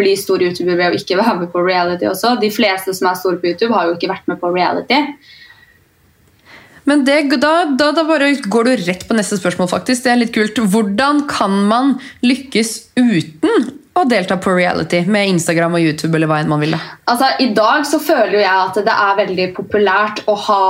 bli stor YouTuber ved å ikke være med på reality også. De fleste som er store på YouTube, har jo ikke vært med på reality. Men det, da, da, da bare går du rett på neste spørsmål, faktisk. Det er litt kult. Hvordan kan man lykkes uten å delta på reality med Instagram og YouTube eller hva enn man vil? Altså, I dag så føler jo jeg at det er veldig populært å ha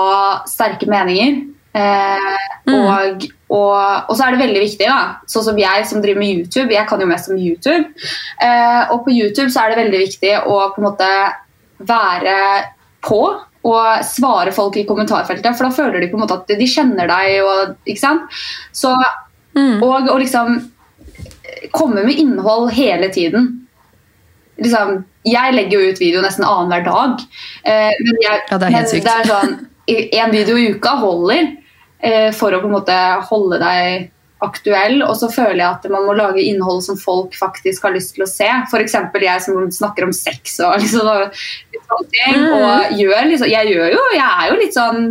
sterke meninger. Eh, og, og, og så er det veldig viktig, da. Sånn som jeg som driver med YouTube. Jeg kan jo mest om YouTube. Eh, og på YouTube så er det veldig viktig å på en måte være på og svare folk i kommentarfeltet, for da føler de på en måte at de kjenner deg. Og, ikke sant? Så, og, og liksom komme med innhold hele tiden. Liksom, jeg legger jo ut video nesten annenhver dag. Eh, men jeg, Ja, det er helt sykt. det er sånn, en video i uka holder for å på en måte holde deg aktuell. Og så føler jeg at man må lage innhold som folk faktisk har lyst til å se. F.eks. jeg som snakker om sex og liksom, sånne ting. Mm. Og gjør liksom, jeg gjør jo, jeg er jo litt sånn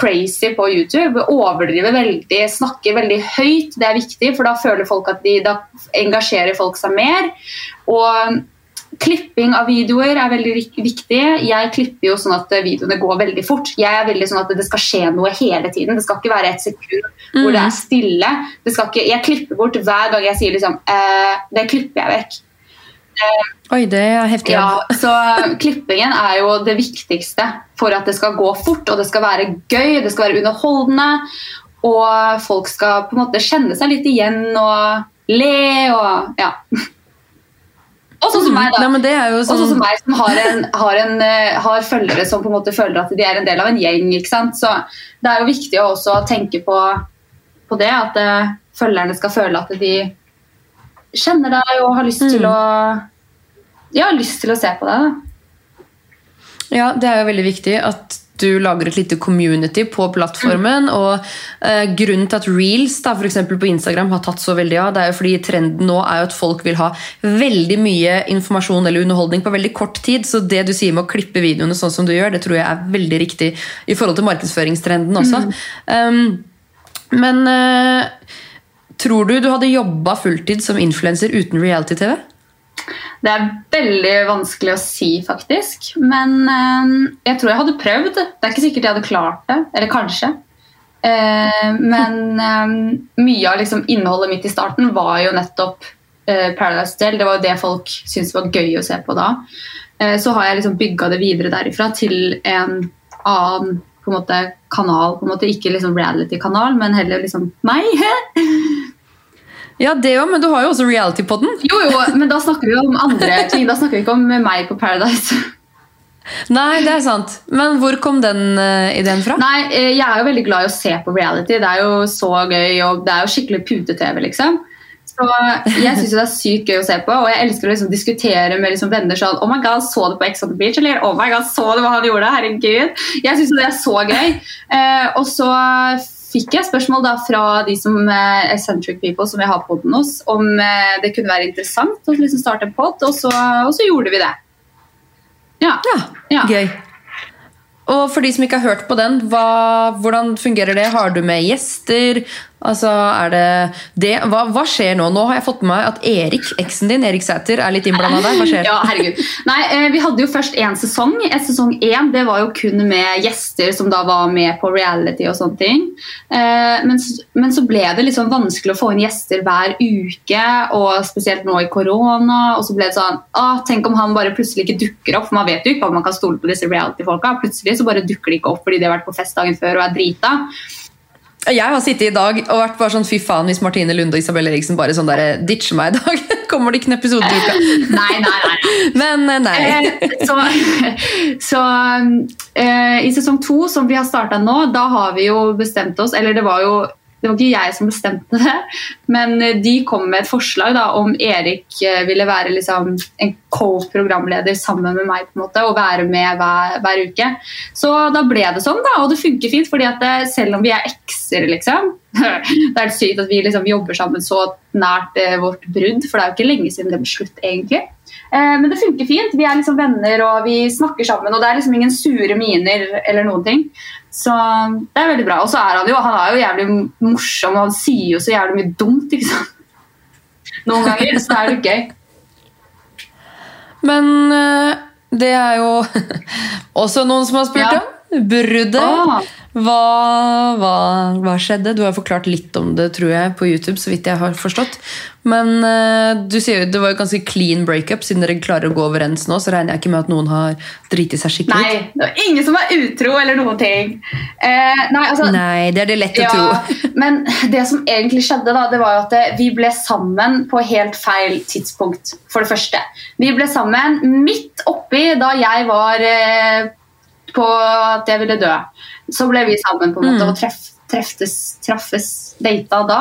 crazy på YouTube. Overdriver veldig, snakker veldig høyt. Det er viktig, for da føler folk at de, da engasjerer folk seg mer. Og klipping av videoer er veldig viktig. Jeg klipper jo sånn at videoene går veldig fort. Jeg er veldig sånn at Det skal skje noe hele tiden. Det skal ikke være et sekund hvor det er stille. Det ikke, jeg klipper bort hver gang jeg sier liksom eh, Det klipper jeg vekk. Oi, det er heftig. Ja, så eh, klippingen er jo det viktigste for at det skal gå fort, og det skal være gøy, det skal være underholdende, og folk skal på en måte kjenne seg litt igjen og le og ja. Og sånn som meg, da. Nei, sånn Også som meg som har, en, har, en, eh, har følgere som på en måte føler at de er en del av en gjeng. ikke sant? Så det er jo viktig å også tenke på, på det, at uh, følgerne skal føle at de kjenner deg og har lyst til Mm. å ja, har lyst til å se på deg. Da. Ja, det er jo veldig viktig at du lager et lite community på plattformen. Og eh, grunnen til at reels da, for på Instagram har tatt så veldig av, det er jo fordi trenden nå er jo at folk vil ha veldig mye informasjon eller underholdning på veldig kort tid. Så det du sier med å klippe videoene sånn som du gjør, det tror jeg er veldig riktig i forhold til markedsføringstrenden også. Um, men eh, tror du du hadde jobba fulltid som influenser uten reality-TV? Det er veldig vanskelig å si, faktisk. Men eh, jeg tror jeg hadde prøvd. Det er ikke sikkert jeg hadde klart det. Eller kanskje. Eh, men eh, mye av liksom, innholdet mitt i starten var jo nettopp eh, Paradise Del. Det var jo det folk syntes var gøy å se på da. Eh, så har jeg liksom bygga det videre derifra til en annen på en måte, kanal. På en måte, ikke liksom reality-kanal, men heller liksom meg. Ja, det òg, men du har jo også reality-podden. Jo, jo, men da snakker vi om andre ting. Da snakker vi ikke om meg på Paradise. Nei, det er sant. Men hvor kom den uh, ideen fra? Nei, eh, jeg er jo veldig glad i å se på reality. Det er jo så gøy, og det er jo skikkelig pute-TV, liksom. Så jeg syns det er sykt gøy å se på, og jeg elsker å liksom diskutere med liksom venner sånn Oh my god, så du på Ex on the Beach? Eller Oh my god, så du hva han gjorde? Herregud. Jeg syns det er så gøy. Uh, og så fikk jeg spørsmål da fra de som eh, eccentric people som vi har podden hos, om eh, det kunne være interessant å liksom starte en pod, og, så- og så gjorde vi det. Ja. Ja, Ja. gøy. Og for de som ikke har hørt på den, hva, hvordan fungerer det? Har du med gjester? Altså, er det det? Hva, hva skjer nå? Nå har jeg fått med meg at Erik, eksen din, Erik Sæter, er litt innblanda der. Hva skjer? Ja, herregud. Nei, eh, Vi hadde jo først én sesong. Sesong én det var jo kun med gjester som da var med på reality og sånne ting. Eh, Men, men så ble det liksom vanskelig å få inn gjester hver uke, og spesielt nå i korona. Og så ble det sånn ah, Tenk om han bare plutselig ikke dukker opp, for man vet jo ikke om man kan stole på disse reality-folka. Plutselig så bare dukker de ikke opp fordi de har vært på fest dagen før og er drita. Jeg har sittet i dag og vært bare sånn fy faen hvis Martine Lunde og Isabel Eriksen bare sånn der, ditcher meg i dag. Kommer det ikke en episode i uka? Nei, nei, nei. Men eh, nei. Eh, så så eh, i sesong to, som vi har starta nå, da har vi jo bestemt oss Eller det var jo det var ikke jeg som bestemte det, men eh, de kom med et forslag da, om Erik eh, ville være liksom en co-programleder sammen med meg på en måte, og være med hver, hver uke. Så da ble det sånn, da, og det funker fint. fordi at det, selv om vi er ekser, liksom Det er sykt at vi liksom jobber sammen så nært eh, vårt brudd, for det er jo ikke lenge siden det ble slutt, egentlig. Eh, Men det funker fint. Vi er liksom venner og vi snakker sammen. Og det er liksom ingen sure miner eller noen ting. Så det er veldig bra. Og så er han jo han er jo jævlig morsom, og han sier jo så jævlig mye dumt. ikke sant? Noen ganger så er det gøy. Men eh, det er jo også noen som har spurt Ja. om. Bruddet. Ah. Hva, hva, hva skjedde? Du har forklart litt om det, tror jeg, på YouTube. så vidt jeg har forstått. Men uh, du sier jo det var jo ganske clean breakup. Siden dere klarer å gå overens nå, så regner jeg ikke med at noen har driti seg skikkelig Nei, det var ingen som var utro eller noen ting. Uh, nei, altså, Nei, det er det lett å Ja, tro. men det som egentlig skjedde, da, det var jo at eh, vi ble sammen på helt feil tidspunkt. For det første. Vi ble sammen midt oppi da jeg var eh, på at jeg ville dø. Så ble vi sammen på en måte Mm. og treff, treftes, traffes, data da.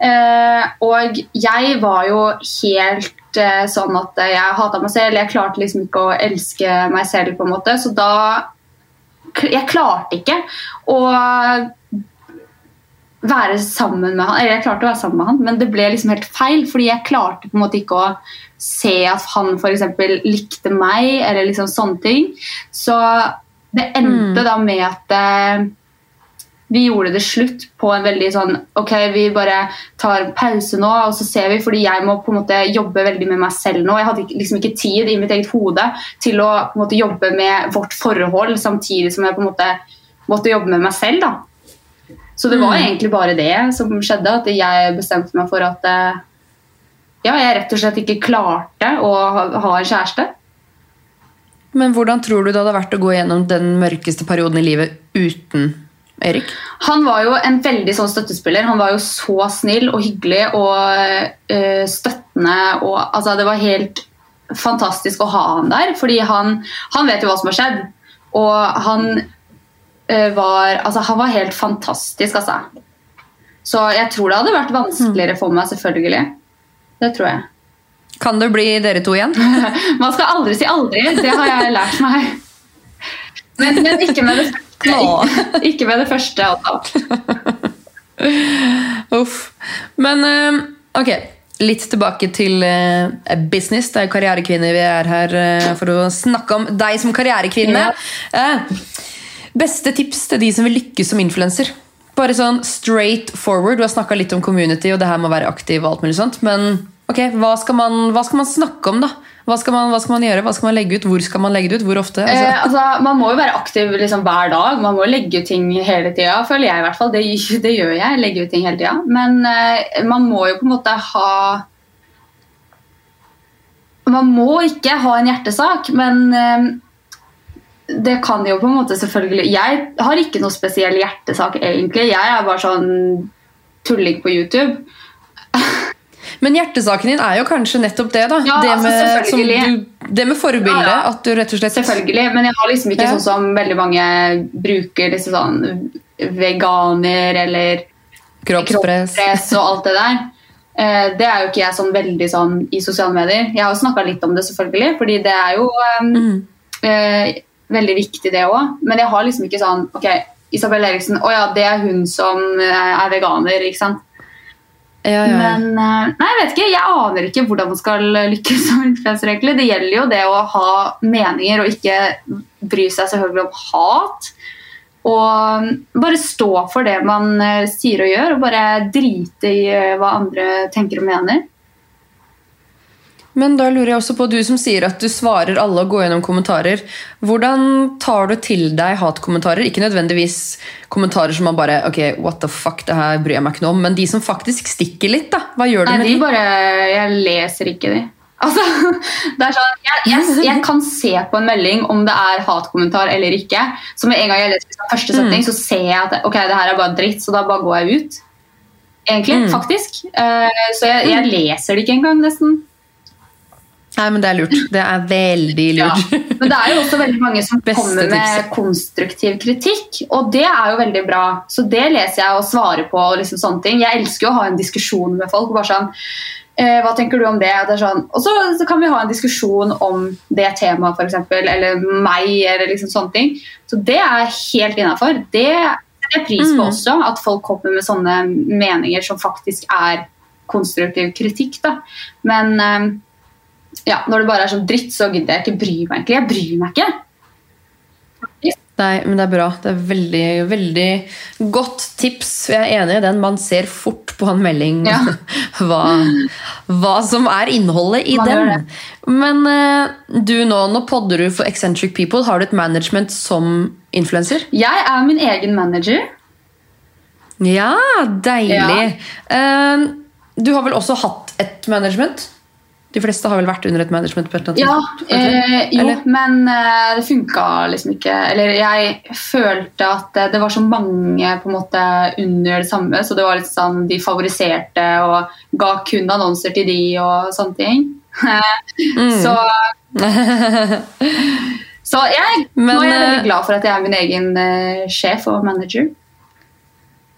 Eh, og jeg var jo helt eh, sånn at jeg hata meg selv. Jeg klarte liksom ikke å elske meg selv, på en måte. Så da Jeg klarte ikke å være sammen med han. Eller jeg klarte å være sammen med han, men det ble liksom helt feil. Fordi jeg klarte på en måte ikke å se at han f.eks. likte meg, eller liksom sånne ting. Så det endte Mm. da med at eh, vi gjorde det slutt på en veldig sånn Ok, vi bare tar pause nå, og så ser vi. Fordi jeg må på en måte jobbe veldig med meg selv nå. Jeg hadde liksom ikke tid i mitt eget hode til å på en måte jobbe med vårt forhold samtidig som jeg på en måte måtte jobbe med meg selv. da. Så det var Mm. egentlig bare det som skjedde, at jeg bestemte meg for at eh, ja, jeg rett og slett ikke klarte å ha, ha en kjæreste. Men hvordan tror du det hadde vært å gå gjennom den mørkeste perioden i livet uten Erik? Han var jo en veldig sånn støttespiller. Han var jo så snill og hyggelig og øh, støttende. Og, altså, det var helt fantastisk å ha han der, fordi han, han vet jo hva som har skjedd. Og han øh, var Altså, han var helt fantastisk, altså. Så jeg tror det hadde vært vanskeligere for meg, selvfølgelig. Det tror jeg. Kan det bli dere to igjen? Man skal aldri si aldri. Det har jeg lært meg. Men, men ikke med det. Ikke, ikke med det første. Altså. Uff. Men eh, ok, litt tilbake til eh, business. Det er karrierekvinner vi er her eh, for å snakke om deg som karrierekvinne. Beste tips til de som vil lykkes som influenser? Bare sånn straight forward. Du har snakka litt om community og det her med å være aktiv og alt mulig sånt. Men ok, hva skal man, hva skal man snakke om, da? Hva skal, man, hva skal man gjøre? Hva skal man legge ut? Hvor skal man legge det ut? Hvor ofte? Eh, Altså, altså, man må jo være aktiv liksom, hver dag. Man må legge ut ting hele tida. Føler jeg i hvert fall. Det, det gjør jeg. Legger ut ting hele tida. Men eh, man må jo på en måte ha Man må ikke ha en hjertesak, men eh, det kan jo på en måte selvfølgelig Jeg har ikke noe spesiell hjertesak, egentlig. Jeg er bare sånn tulling på YouTube. men hjertesaken din er jo kanskje nettopp det, da. Ja, det, altså, med, som du, det med forbildet. Ja, ja. At du rett og slett Selvfølgelig, men jeg har liksom ikke sånn som veldig mange bruker liksom sånn veganer eller Kroppspress. kroppspress og alt det der. Eh, det er jo ikke jeg sånn veldig sånn i sosiale medier. Jeg har jo snakka litt om det, selvfølgelig, fordi det er jo um, Mm. uh, veldig viktig, det òg. Men jeg har liksom ikke sånn Ok, Isabel Eriksen, å ja, det er hun som eh, er veganer, ikke sant. Ja, ja. Men eh, nei, jeg vet ikke, jeg aner ikke hvordan man skal lykkes som influenser. egentlig. Det gjelder jo det å ha meninger og ikke bry seg selvfølgelig om hat. Og bare stå for det man eh, sier og gjør, og bare drite i eh, hva andre tenker og mener. Men da lurer jeg også på, du som sier at du svarer alle og går gjennom kommentarer. Hvordan tar du til deg hatkommentarer? Ikke nødvendigvis kommentarer som man bare Ok, what the fuck, det her bryr jeg meg ikke noe om. Men de som faktisk stikker litt, da. Hva gjør du med de de? bare Jeg leser ikke de. Altså, det er sånn, jeg, jeg, jeg kan se på en melding om det er hatkommentar eller ikke. Så med en gang jeg leser første setning, så ser jeg at ok, det her er bare dritt, så da bare går jeg ut. Egentlig, faktisk. Uh, så jeg, jeg leser det ikke engang, nesten. Nei, men Det er lurt. Det er veldig Ja. lurt. Men det er jo også veldig mange som kommer med konstruktiv kritikk, og det er jo veldig bra. Så det leser jeg og svarer på. og liksom sånne ting. Jeg elsker jo å ha en diskusjon med folk. bare sånn, eh, Hva tenker du om det? det sånn, og så, så kan vi ha en diskusjon om det temaet, f.eks., eller meg, eller liksom sånne ting. Så det er helt innafor. Det setter jeg pris på Mm. også, at folk kommer med sånne meninger som faktisk er konstruktiv kritikk. da. Men eh, ja, når det bare er sånn dritt, så gidder jeg ikke bry meg. egentlig. Jeg bryr meg ikke. Nei, men det er bra. Det er veldig, veldig godt tips. Jeg er enig i den. Man ser fort på en melding Ja. hva, hva som er innholdet i den. Men eh, du nå, nå podder du for Eccentric People. Har du et management som influenser? Jeg er min egen manager. Ja, deilig. Eh, du har vel også hatt et management? De fleste har vel vært under et management? Ja, eh, jo, Eller? men eh, det funka liksom ikke. Eller jeg følte at eh, det var så mange på en måte under det samme, så det var litt sånn de favoriserte og ga kun annonser til de og sånne ting. Mm. Så, så jeg, Men, nå er jeg eh, veldig glad for at jeg er min egen eh, sjef og manager.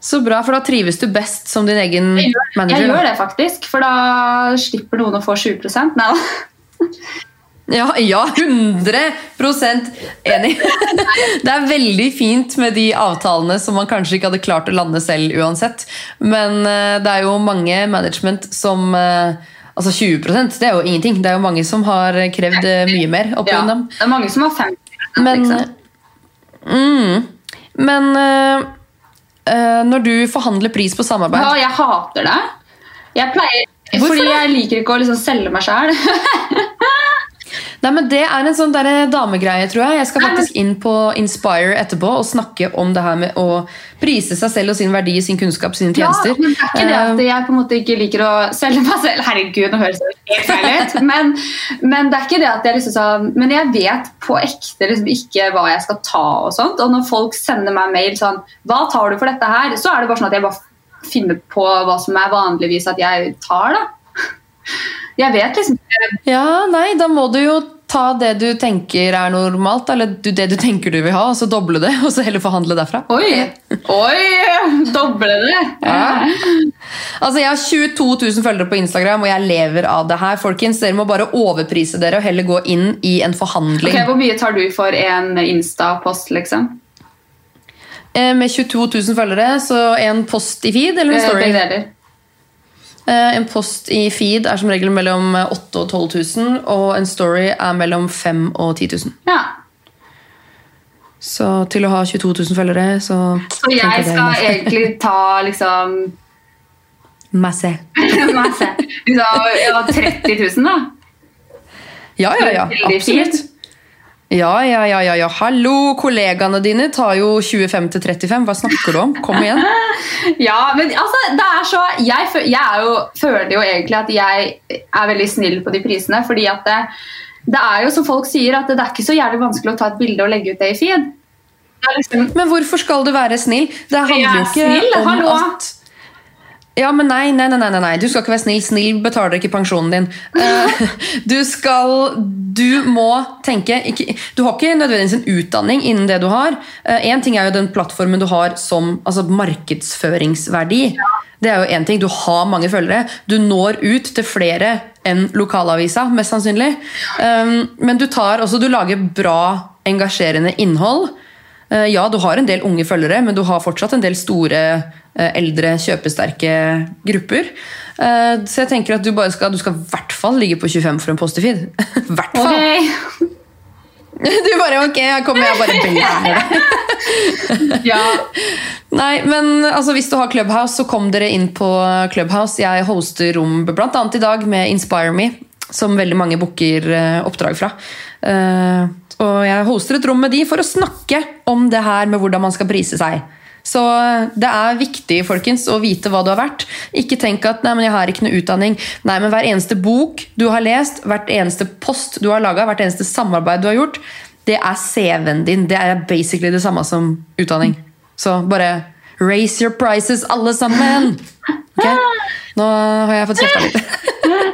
Så bra, for da trives du best som din egen Jeg gjør, manager. jeg gjør det faktisk, for da slipper noen å få 20 Nei da. Ja, ja 100% enig. Det er veldig fint med de avtalene som man kanskje ikke hadde klart å lande selv uansett. Men eh, det er jo mange management som eh, Altså 20% det er jo ingenting. Det er jo mange som har krevd eh, mye mer opp Ja, det er mange som har 50 Men, liksom. mm, men eh, eh, når du forhandler pris på samarbeid Ja, jeg hater det. Jeg pleier, Hvorfor fordi jeg liker ikke å liksom selge meg sjøl. Nei, men Det er en sånn damegreie, tror jeg. Jeg skal faktisk inn på Inspire etterpå og snakke om det her med å prise seg selv og sin verdi, sin kunnskap, sine tjenester. Ja, men det er ikke det at Eh, jeg på en måte ikke liker å selge meg selv. Herregud, nå høres det helt feil ut. Men, men det er ikke det at jeg liksom sånn Men jeg vet på ekte liksom ikke hva jeg skal ta og sånt. Og når folk sender meg mail sånn Hva tar du for dette her? Så er det bare sånn at jeg bare finner på hva som er vanligvis at jeg tar, da. Jeg vet liksom Ja, nei, da må du jo ta det du tenker er normalt, eller det du tenker du vil ha, og så doble det, og så heller forhandle derfra. Oi! Oi! Doble det. Ja. Altså, Jeg har 22 000 følgere på Instagram, og jeg lever av det her. folkens. Dere må bare overprise dere og heller gå inn i en forhandling. Ok, Hvor mye tar du for en Insta-post, liksom? Eh, Med 22 000 følgere, så en post i feed eller en Eh, story? Begge deler. Eh, En post i feed er som regel mellom 8000 og 12 000, og en story er mellom 5000 og 10 000. Ja. Så til å ha 22 000 følgere, så Så jeg skal masse. egentlig ta liksom Masse. masse. Liksom, ja, 30 000, da. Ja, ja, ja. Absolutt. Ja, ja, ja, ja, ja. Hallo, kollegaene dine tar jo 25 til 35. Hva snakker du om? Kom igjen. Ja, men altså, det er så Jeg, jeg jo, føler jo egentlig at jeg er veldig snill på de prisene. Fordi at det, det er jo som folk sier, at det er ikke så jævlig vanskelig å ta et bilde og legge ut det i feed. Det liksom, Men hvorfor skal du være snill? Det handler jo ikke snill, om hallo. at ja, men nei, nei, nei, nei, nei. Du skal ikke være snill. Snill betaler ikke pensjonen din. Eh, du skal Du må tenke Du har ikke nødvendigvis en utdanning innen det du har. Én ting er jo den plattformen du har som altså markedsføringsverdi. Det er jo én ting. Du har mange følgere. Du når ut til flere enn lokalavisa, mest sannsynlig. Um, men du tar også Du lager bra, engasjerende innhold. Eh, Ja, du har en del unge følgere, men du har fortsatt en del store, eh, eldre, kjøpesterke grupper. Eh, Så jeg tenker at du bare skal, du skal i hvert fall ligge på 25 for en post i hvert fall. ok. Du bare ok, jeg kommer, jeg bare belærer deg. Ja. Nei, men altså, hvis du har Clubhouse, så kom dere inn på Clubhouse. Jeg hoster rom bl.a. i dag med Inspire Me, som veldig mange booker oppdrag fra. Og jeg hoster et rom med de for å snakke om det her med hvordan man skal prise seg. Så det er viktig folkens, å vite hva du har vært. Ikke tenk at nei, men jeg har ikke noe utdanning. Nei, men Hver eneste bok du har lest, hvert eneste post du har laga, hvert eneste samarbeid du har gjort, det er CV-en din. Det er basically det samme som utdanning. Så bare raise your prices, alle sammen! Ok? Nå har jeg fått kjefta litt.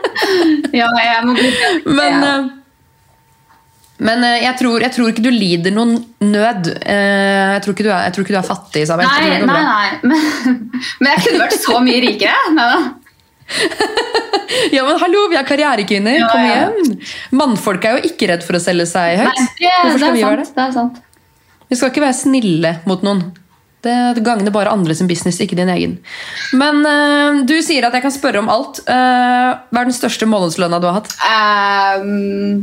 ja, jeg må bli Men, eh, men eh, jeg, tror, jeg tror ikke du lider noen nød. Eh, Jeg tror ikke du er, tror ikke du er fattig, Isabel. Nei, nei, nei. Men, men jeg kunne vært så mye rikere. Ja, men hallo, vi er karrierekvinner. Ja, Kom ja. igjen. Mannfolk er jo ikke redd for å selge seg høyt. Nei, det, Hvorfor skal vi være sant. det? Det er sant. Vi skal ikke være snille mot noen. Det gagner bare andre sin business, ikke din egen. Men uh, du sier at jeg kan spørre om alt. Uh, hva er den største månedslønna du har hatt? Ehm,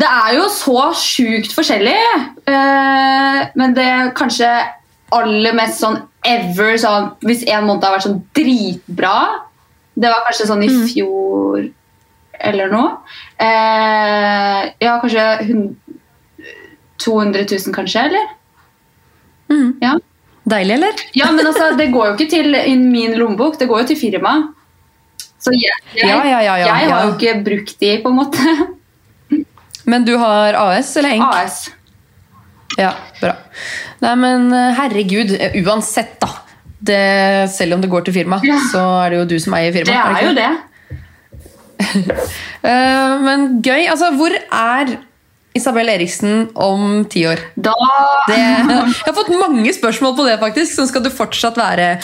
det er jo så sjukt forskjellig, eh, men det er kanskje aller mest sånn ever sånn, Hvis en måned har vært sånn dritbra Det var kanskje sånn i fjor eller noe. Eh, ja, kanskje 200 000, kanskje? eller? Mm. Ja. Deilig, eller? Ja, men altså, det går jo ikke til min lommebok, det går jo til firma. Så jeg, jeg, Ja, ja, ja, ja, jeg har ja. jo ikke brukt de, på en måte. Men du har AS eller ENK? AS. Ja, bra. Nei, men eh, herregud, eh, uansett, da. Det, selv om det går til firma, Ja. så er det jo du som eier Det er, er jo det. Eh, men gøy. Altså, hvor er Isabel Eriksen om ti år? Da Det, jeg har fått mange spørsmål på det, faktisk. Sånn skal du fortsatt være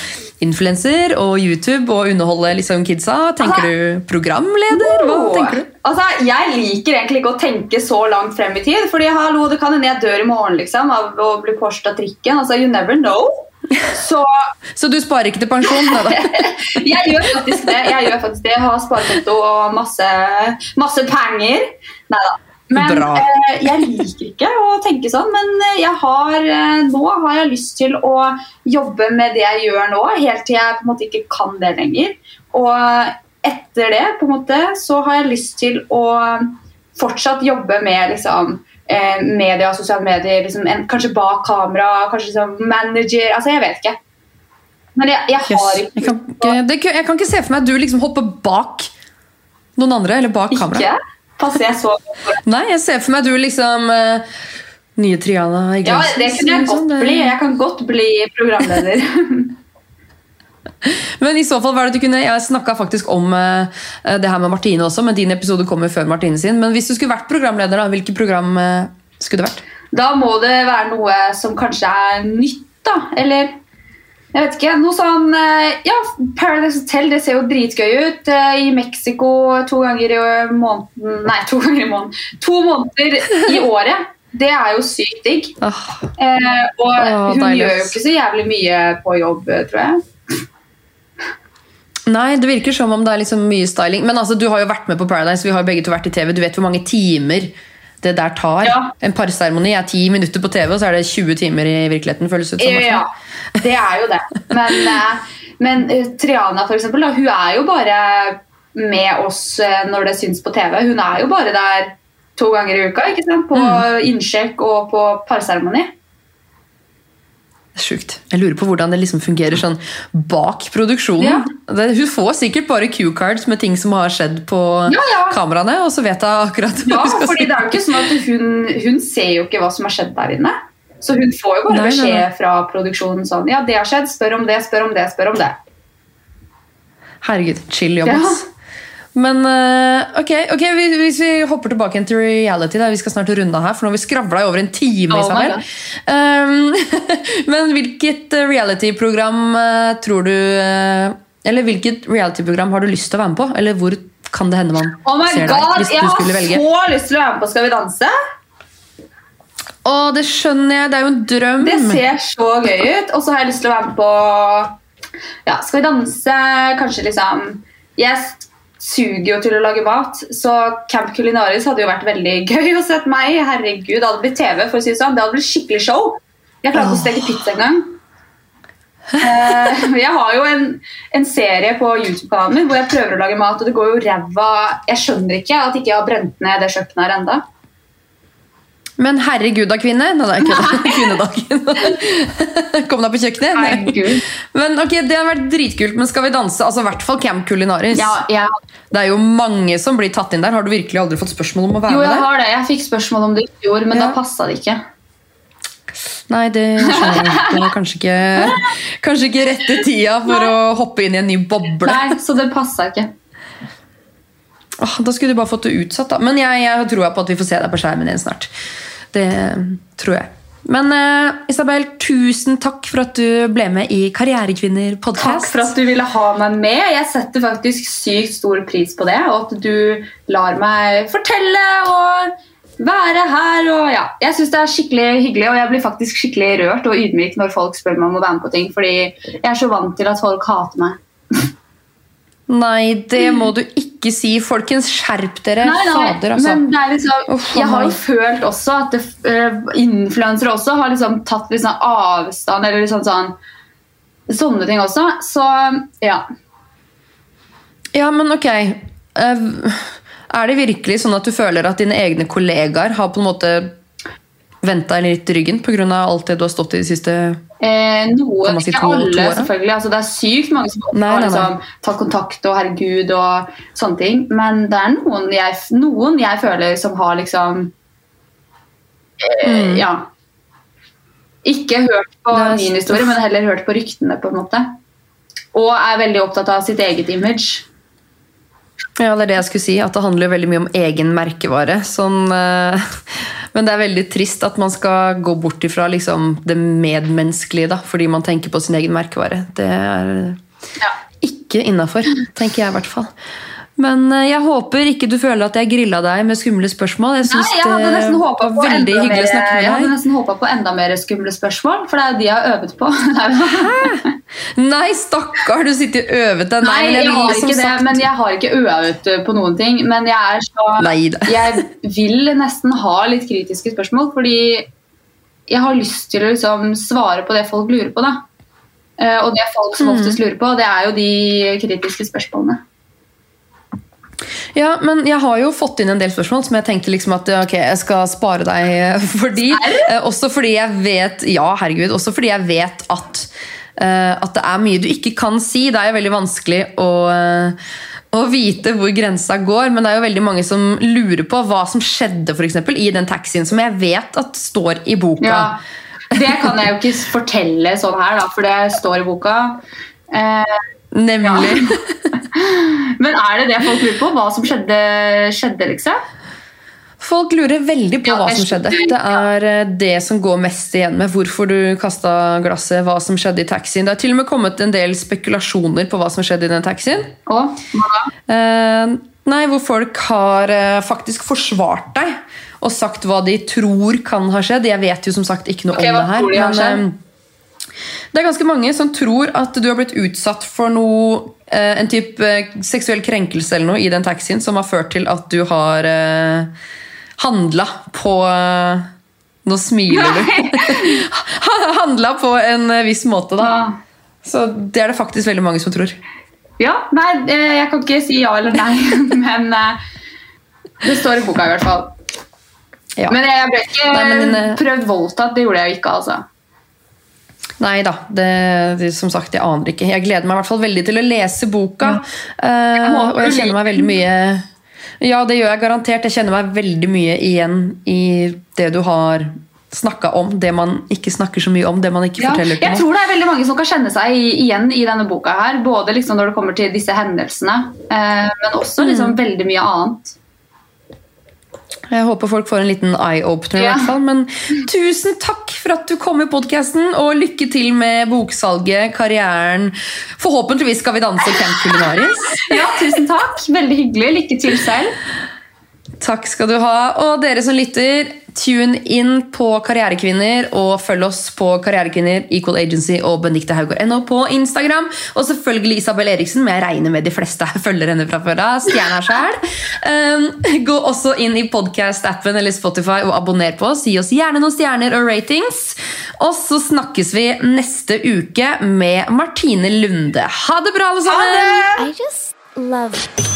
influenser og YouTube og underholde liksom, kidsa? Tenker du programleder? Hva tenker du? Altså, Jeg liker egentlig ikke å tenke så langt frem i tid. Fordi hallo, det kan hende jeg dør i morgen liksom, av å bli korset av trikken. Altså, You never know. Så Så du sparer ikke til pensjon? da? jeg gjør faktisk det. Jeg gjør faktisk det. Jeg har sparekonto og masse, masse penger. Neida. Men eh, jeg liker ikke å tenke sånn. Men eh, har, eh, nå har jeg lyst til å jobbe med det jeg gjør nå, helt til jeg på en måte ikke kan det lenger. Og etter det på en måte, så har jeg lyst til å fortsatt jobbe med liksom, eh, media sosiale medier. Liksom, en, kanskje bak kamera, kanskje som manager. Altså, jeg vet ikke. Men jeg, jeg har Yes. Jeg, kan ikke, det, jeg kan ikke se for meg at du liksom hopper bak noen andre, eller bak kamera. ikke Passer jeg så? Nei, jeg ser for meg du liksom uh, Nye Triana i Ja, det kunne jeg liksom, godt bli. Jeg kan godt bli programleder. Men i så fall, hva er det du kunne Jeg snakka faktisk om uh, det her med Martine også, men din episode kommer før Martine sin. Men hvis du skulle vært programleder, da, hvilket program uh, skulle det vært? Da må det være noe som kanskje er nytt, da. Eller jeg vet ikke. Noe sånn eh, Ja, Paradise Hotel det ser jo dritgøy ut. Eh, I Mexico to ganger i måneden Nei, to ganger i måneden. To måneder i året. Det er jo sykt digg. Oh. Eh, og hun deilig, gjør jo ikke så jævlig mye på jobb, eh, tror jeg. nei, det virker som om det er liksom mye styling. Men altså, du har jo vært med på Paradise, vi har begge to vært i TV. Du vet hvor mange timer det der tar. Ja. En parseremoni er ti minutter på TV, og så er det 20 timer i virkeligheten. føles ut som. Ja, det er jo det. Men, eh, men eh, Triana, for eksempel, da, hun er jo bare med oss eh, når det syns på TV. Hun er jo bare der to ganger i uka, ikke sant? på innsjekk og på parseremoni. Sjukt. Jeg lurer på hvordan det liksom fungerer sånn bak produksjonen. Ja. Det, hun får sikkert bare Q-cards med ting som har skjedd på Ja, ja. kameraene, og så vet hun akkurat hva Ja, hun skal fordi det er jo ikke sånn at hun, hun ser jo ikke hva som har skjedd der inne. Så hun får jo bare Nei, beskjed nei. fra produksjonen sånn Ja, det har skjedd. Spør om det, spør om det, spør om det. Herregud, chill jobb, ass. Men eh, ok, okay hvis vi hopper tilbake til reality, da, vi skal snart runde av her, for nå har vi skravla i over en time. Oh. Um, men hvilket reality-program eh, tror du eh, Eller hvilket reality-program har du lyst til å være med på? Eller hvor kan det hende man Oh ser ser deg? Hvis Jeg du har skulle velge. så lyst til å være med på Skal vi danse. Å, det skjønner jeg, det er jo en drøm. Det ser så gøy ut. Og så har jeg lyst til å være med på ja, Skal vi danse, kanskje liksom Jeg suger jo til å lage mat, så Camp Culinaris hadde jo vært veldig gøy å sett meg. Herregud, det hadde blitt TV, for å si det sånn. Det hadde blitt skikkelig show. Jeg klarte å steke pizza en gang. Eh, jeg har jo en, en serie på YouTube-kanalen hvor jeg prøver å lage mat, og det går jo ræva Jeg skjønner ikke at ikke jeg har brent ned det kjøkkenet her ennå. Men herregud da, kvinne. Nei, er ikke kvinnedagen. Kom deg på kjøkkenet. Herregud. Men ok, Det har vært dritkult, men skal vi danse? Altså, I hvert fall Camp Culinaris. Ja, ja. Det er jo mange som blir tatt inn der. Har du virkelig aldri fått spørsmål om å være jo, jeg med der? har det. Jeg fikk spørsmål om det i fjor, men Ja. da passa det ikke. Nei, det skjønner jeg. Det var kanskje ikke, kanskje ikke rette tida for å hoppe inn i en ny boble. Nei, Så det passa ikke. Åh, da skulle du bare fått det utsatt, da. Men jeg, jeg tror på at vi får se deg på skjermen igjen snart. Det tror jeg. Men uh, Isabel, tusen takk for at du ble med i Karrierekvinner Takk for at du ville ha meg med. Jeg setter faktisk sykt stor pris på det. Og at du lar meg fortelle og være her. Og ja, jeg syns det er skikkelig hyggelig, og jeg blir faktisk skikkelig rørt og ydmyk når folk spør meg om å være med på ting, fordi jeg er så vant til at folk hater meg. Nei, det må du ikke si. Folkens, skjerp dere. Nei, nei, Fader, altså. liksom, Uff, jeg har jo følt også at det, uh, influensere også har liksom tatt sånn avstand eller liksom sånn Sånne ting også. Så ja. Ja, men ok. Uh, Er det virkelig sånn at du føler at dine egne kollegaer har på en måte vendt deg litt i ryggen pga. alt det du har stått i de siste Eh, noe, si ikke alle, selvfølgelig. Altså, det er sykt mange som Nei, har liksom, tatt kontakt og 'herregud' og sånne ting. Men det er noen jeg, noen jeg føler som har liksom eh, Mm. Ja. Ikke hørt på er- min historie, men heller hørt på ryktene, på en måte. Og er veldig opptatt av sitt eget image. Ja, det er det jeg skulle si. At det handler veldig mye om egen merkevare. Sånn, eh, men det er veldig trist at man skal gå bort ifra liksom, det medmenneskelige da, fordi man tenker på sin egen merkevare. Det er Ja. ikke innafor, tenker jeg i hvert fall. Men eh, jeg håper ikke du føler at jeg grilla deg med skumle spørsmål. Jeg Nei, jeg hadde nesten håpa på veldig enda hyggelig å snakke mer- jeg hadde nesten håpet på enda mer skumle spørsmål, for det er jo de jeg har øvet på. Nei, stakkar, du sitter og øvet deg. Nei, Nei jeg, har ikke det, sagt- men jeg har ikke øvet uh, på noen ting. Men jeg er så Neida. Jeg vil nesten ha litt kritiske spørsmål, fordi jeg har lyst til å liksom svare på det folk lurer på. da. Eh, Og det folk som Mm. oftest lurer på, det er jo de kritiske spørsmålene. Ja, men jeg har jo fått inn en del spørsmål som jeg tenkte liksom at ok, jeg skal spare deg eh, for de. Eh, Også fordi jeg vet Ja, herregud. Også fordi jeg vet at, eh, at det er mye du ikke kan si. Det er jo veldig vanskelig å, å vite hvor grensa går, men det er jo veldig mange som lurer på hva som skjedde for eksempel, i den taxien, som jeg vet at står i boka. Ja, Det kan jeg jo ikke fortelle sånn her, da, for det står i boka. Eh, Nemlig. Men er det det folk lurer på? Hva som skjedde, skjedde liksom? Folk lurer veldig på Ja, hva som skjedde. Det er eh, det som går mest igjen med hvorfor du kasta glasset, hva som skjedde i taxien. Det har til og med kommet en del spekulasjoner på hva som skjedde i den taxien. Og hva da? Eh, nei, hvor folk har eh, faktisk forsvart deg og sagt hva de tror kan ha skjedd. Jeg vet jo som sagt ikke noe okay, om det her. tror de har skjedd? eh, det er ganske mange som tror at du har blitt utsatt for noe, eh, en type eh, seksuell krenkelse eller noe i den taxien som har ført til at du har eh, handla på eh, Nå smiler du. handla på en viss måte, da. Ja. Så det er det faktisk veldig mange som tror. Ja, nei, jeg kan ikke si ja eller nei, men det står i boka i hvert fall. Ja. Men jeg ble ikke Nei, men, prøvd voldtatt, det gjorde jeg jo ikke, altså. Nei da, det, det, som sagt, jeg aner ikke. Jeg gleder meg i hvert fall veldig til å lese boka. Ja. Uh, og jeg kjenner meg veldig mye Ja, det gjør jeg garantert. Jeg kjenner meg veldig mye igjen i det du har snakka om. Det man ikke snakker så mye om. Det man ikke Ja, forteller til jeg tror det er veldig mange som kan kjenne seg igjen i denne boka her. Både liksom når det kommer til disse hendelsene, uh, men også Mm. liksom veldig mye annet. Jeg håper folk får en liten eye-opener. Ja. hvert fall. Men tusen takk for at du kom i podkasten, og lykke til med boksalget, karrieren. Forhåpentligvis skal vi danse Camp Culinaris. Ja, tusen takk. Veldig hyggelig. Lykke til selv. Takk skal du ha. Og dere som lytter, tune inn på Karrierekvinner, og følg oss på Karrierekvinner, Equal Agency og Benedicte Haugård.no på Instagram. Og selvfølgelig Isabel Eriksen, men jeg regner med de fleste følger henne fra før av. Stjerna sjæl. Um, gå også inn i podcast-appen eller Spotify og abonner på oss. Gi oss gjerne noen stjerner og ratings. Og så snakkes vi neste uke med Martine Lunde. Ha det bra, alle sammen! I just love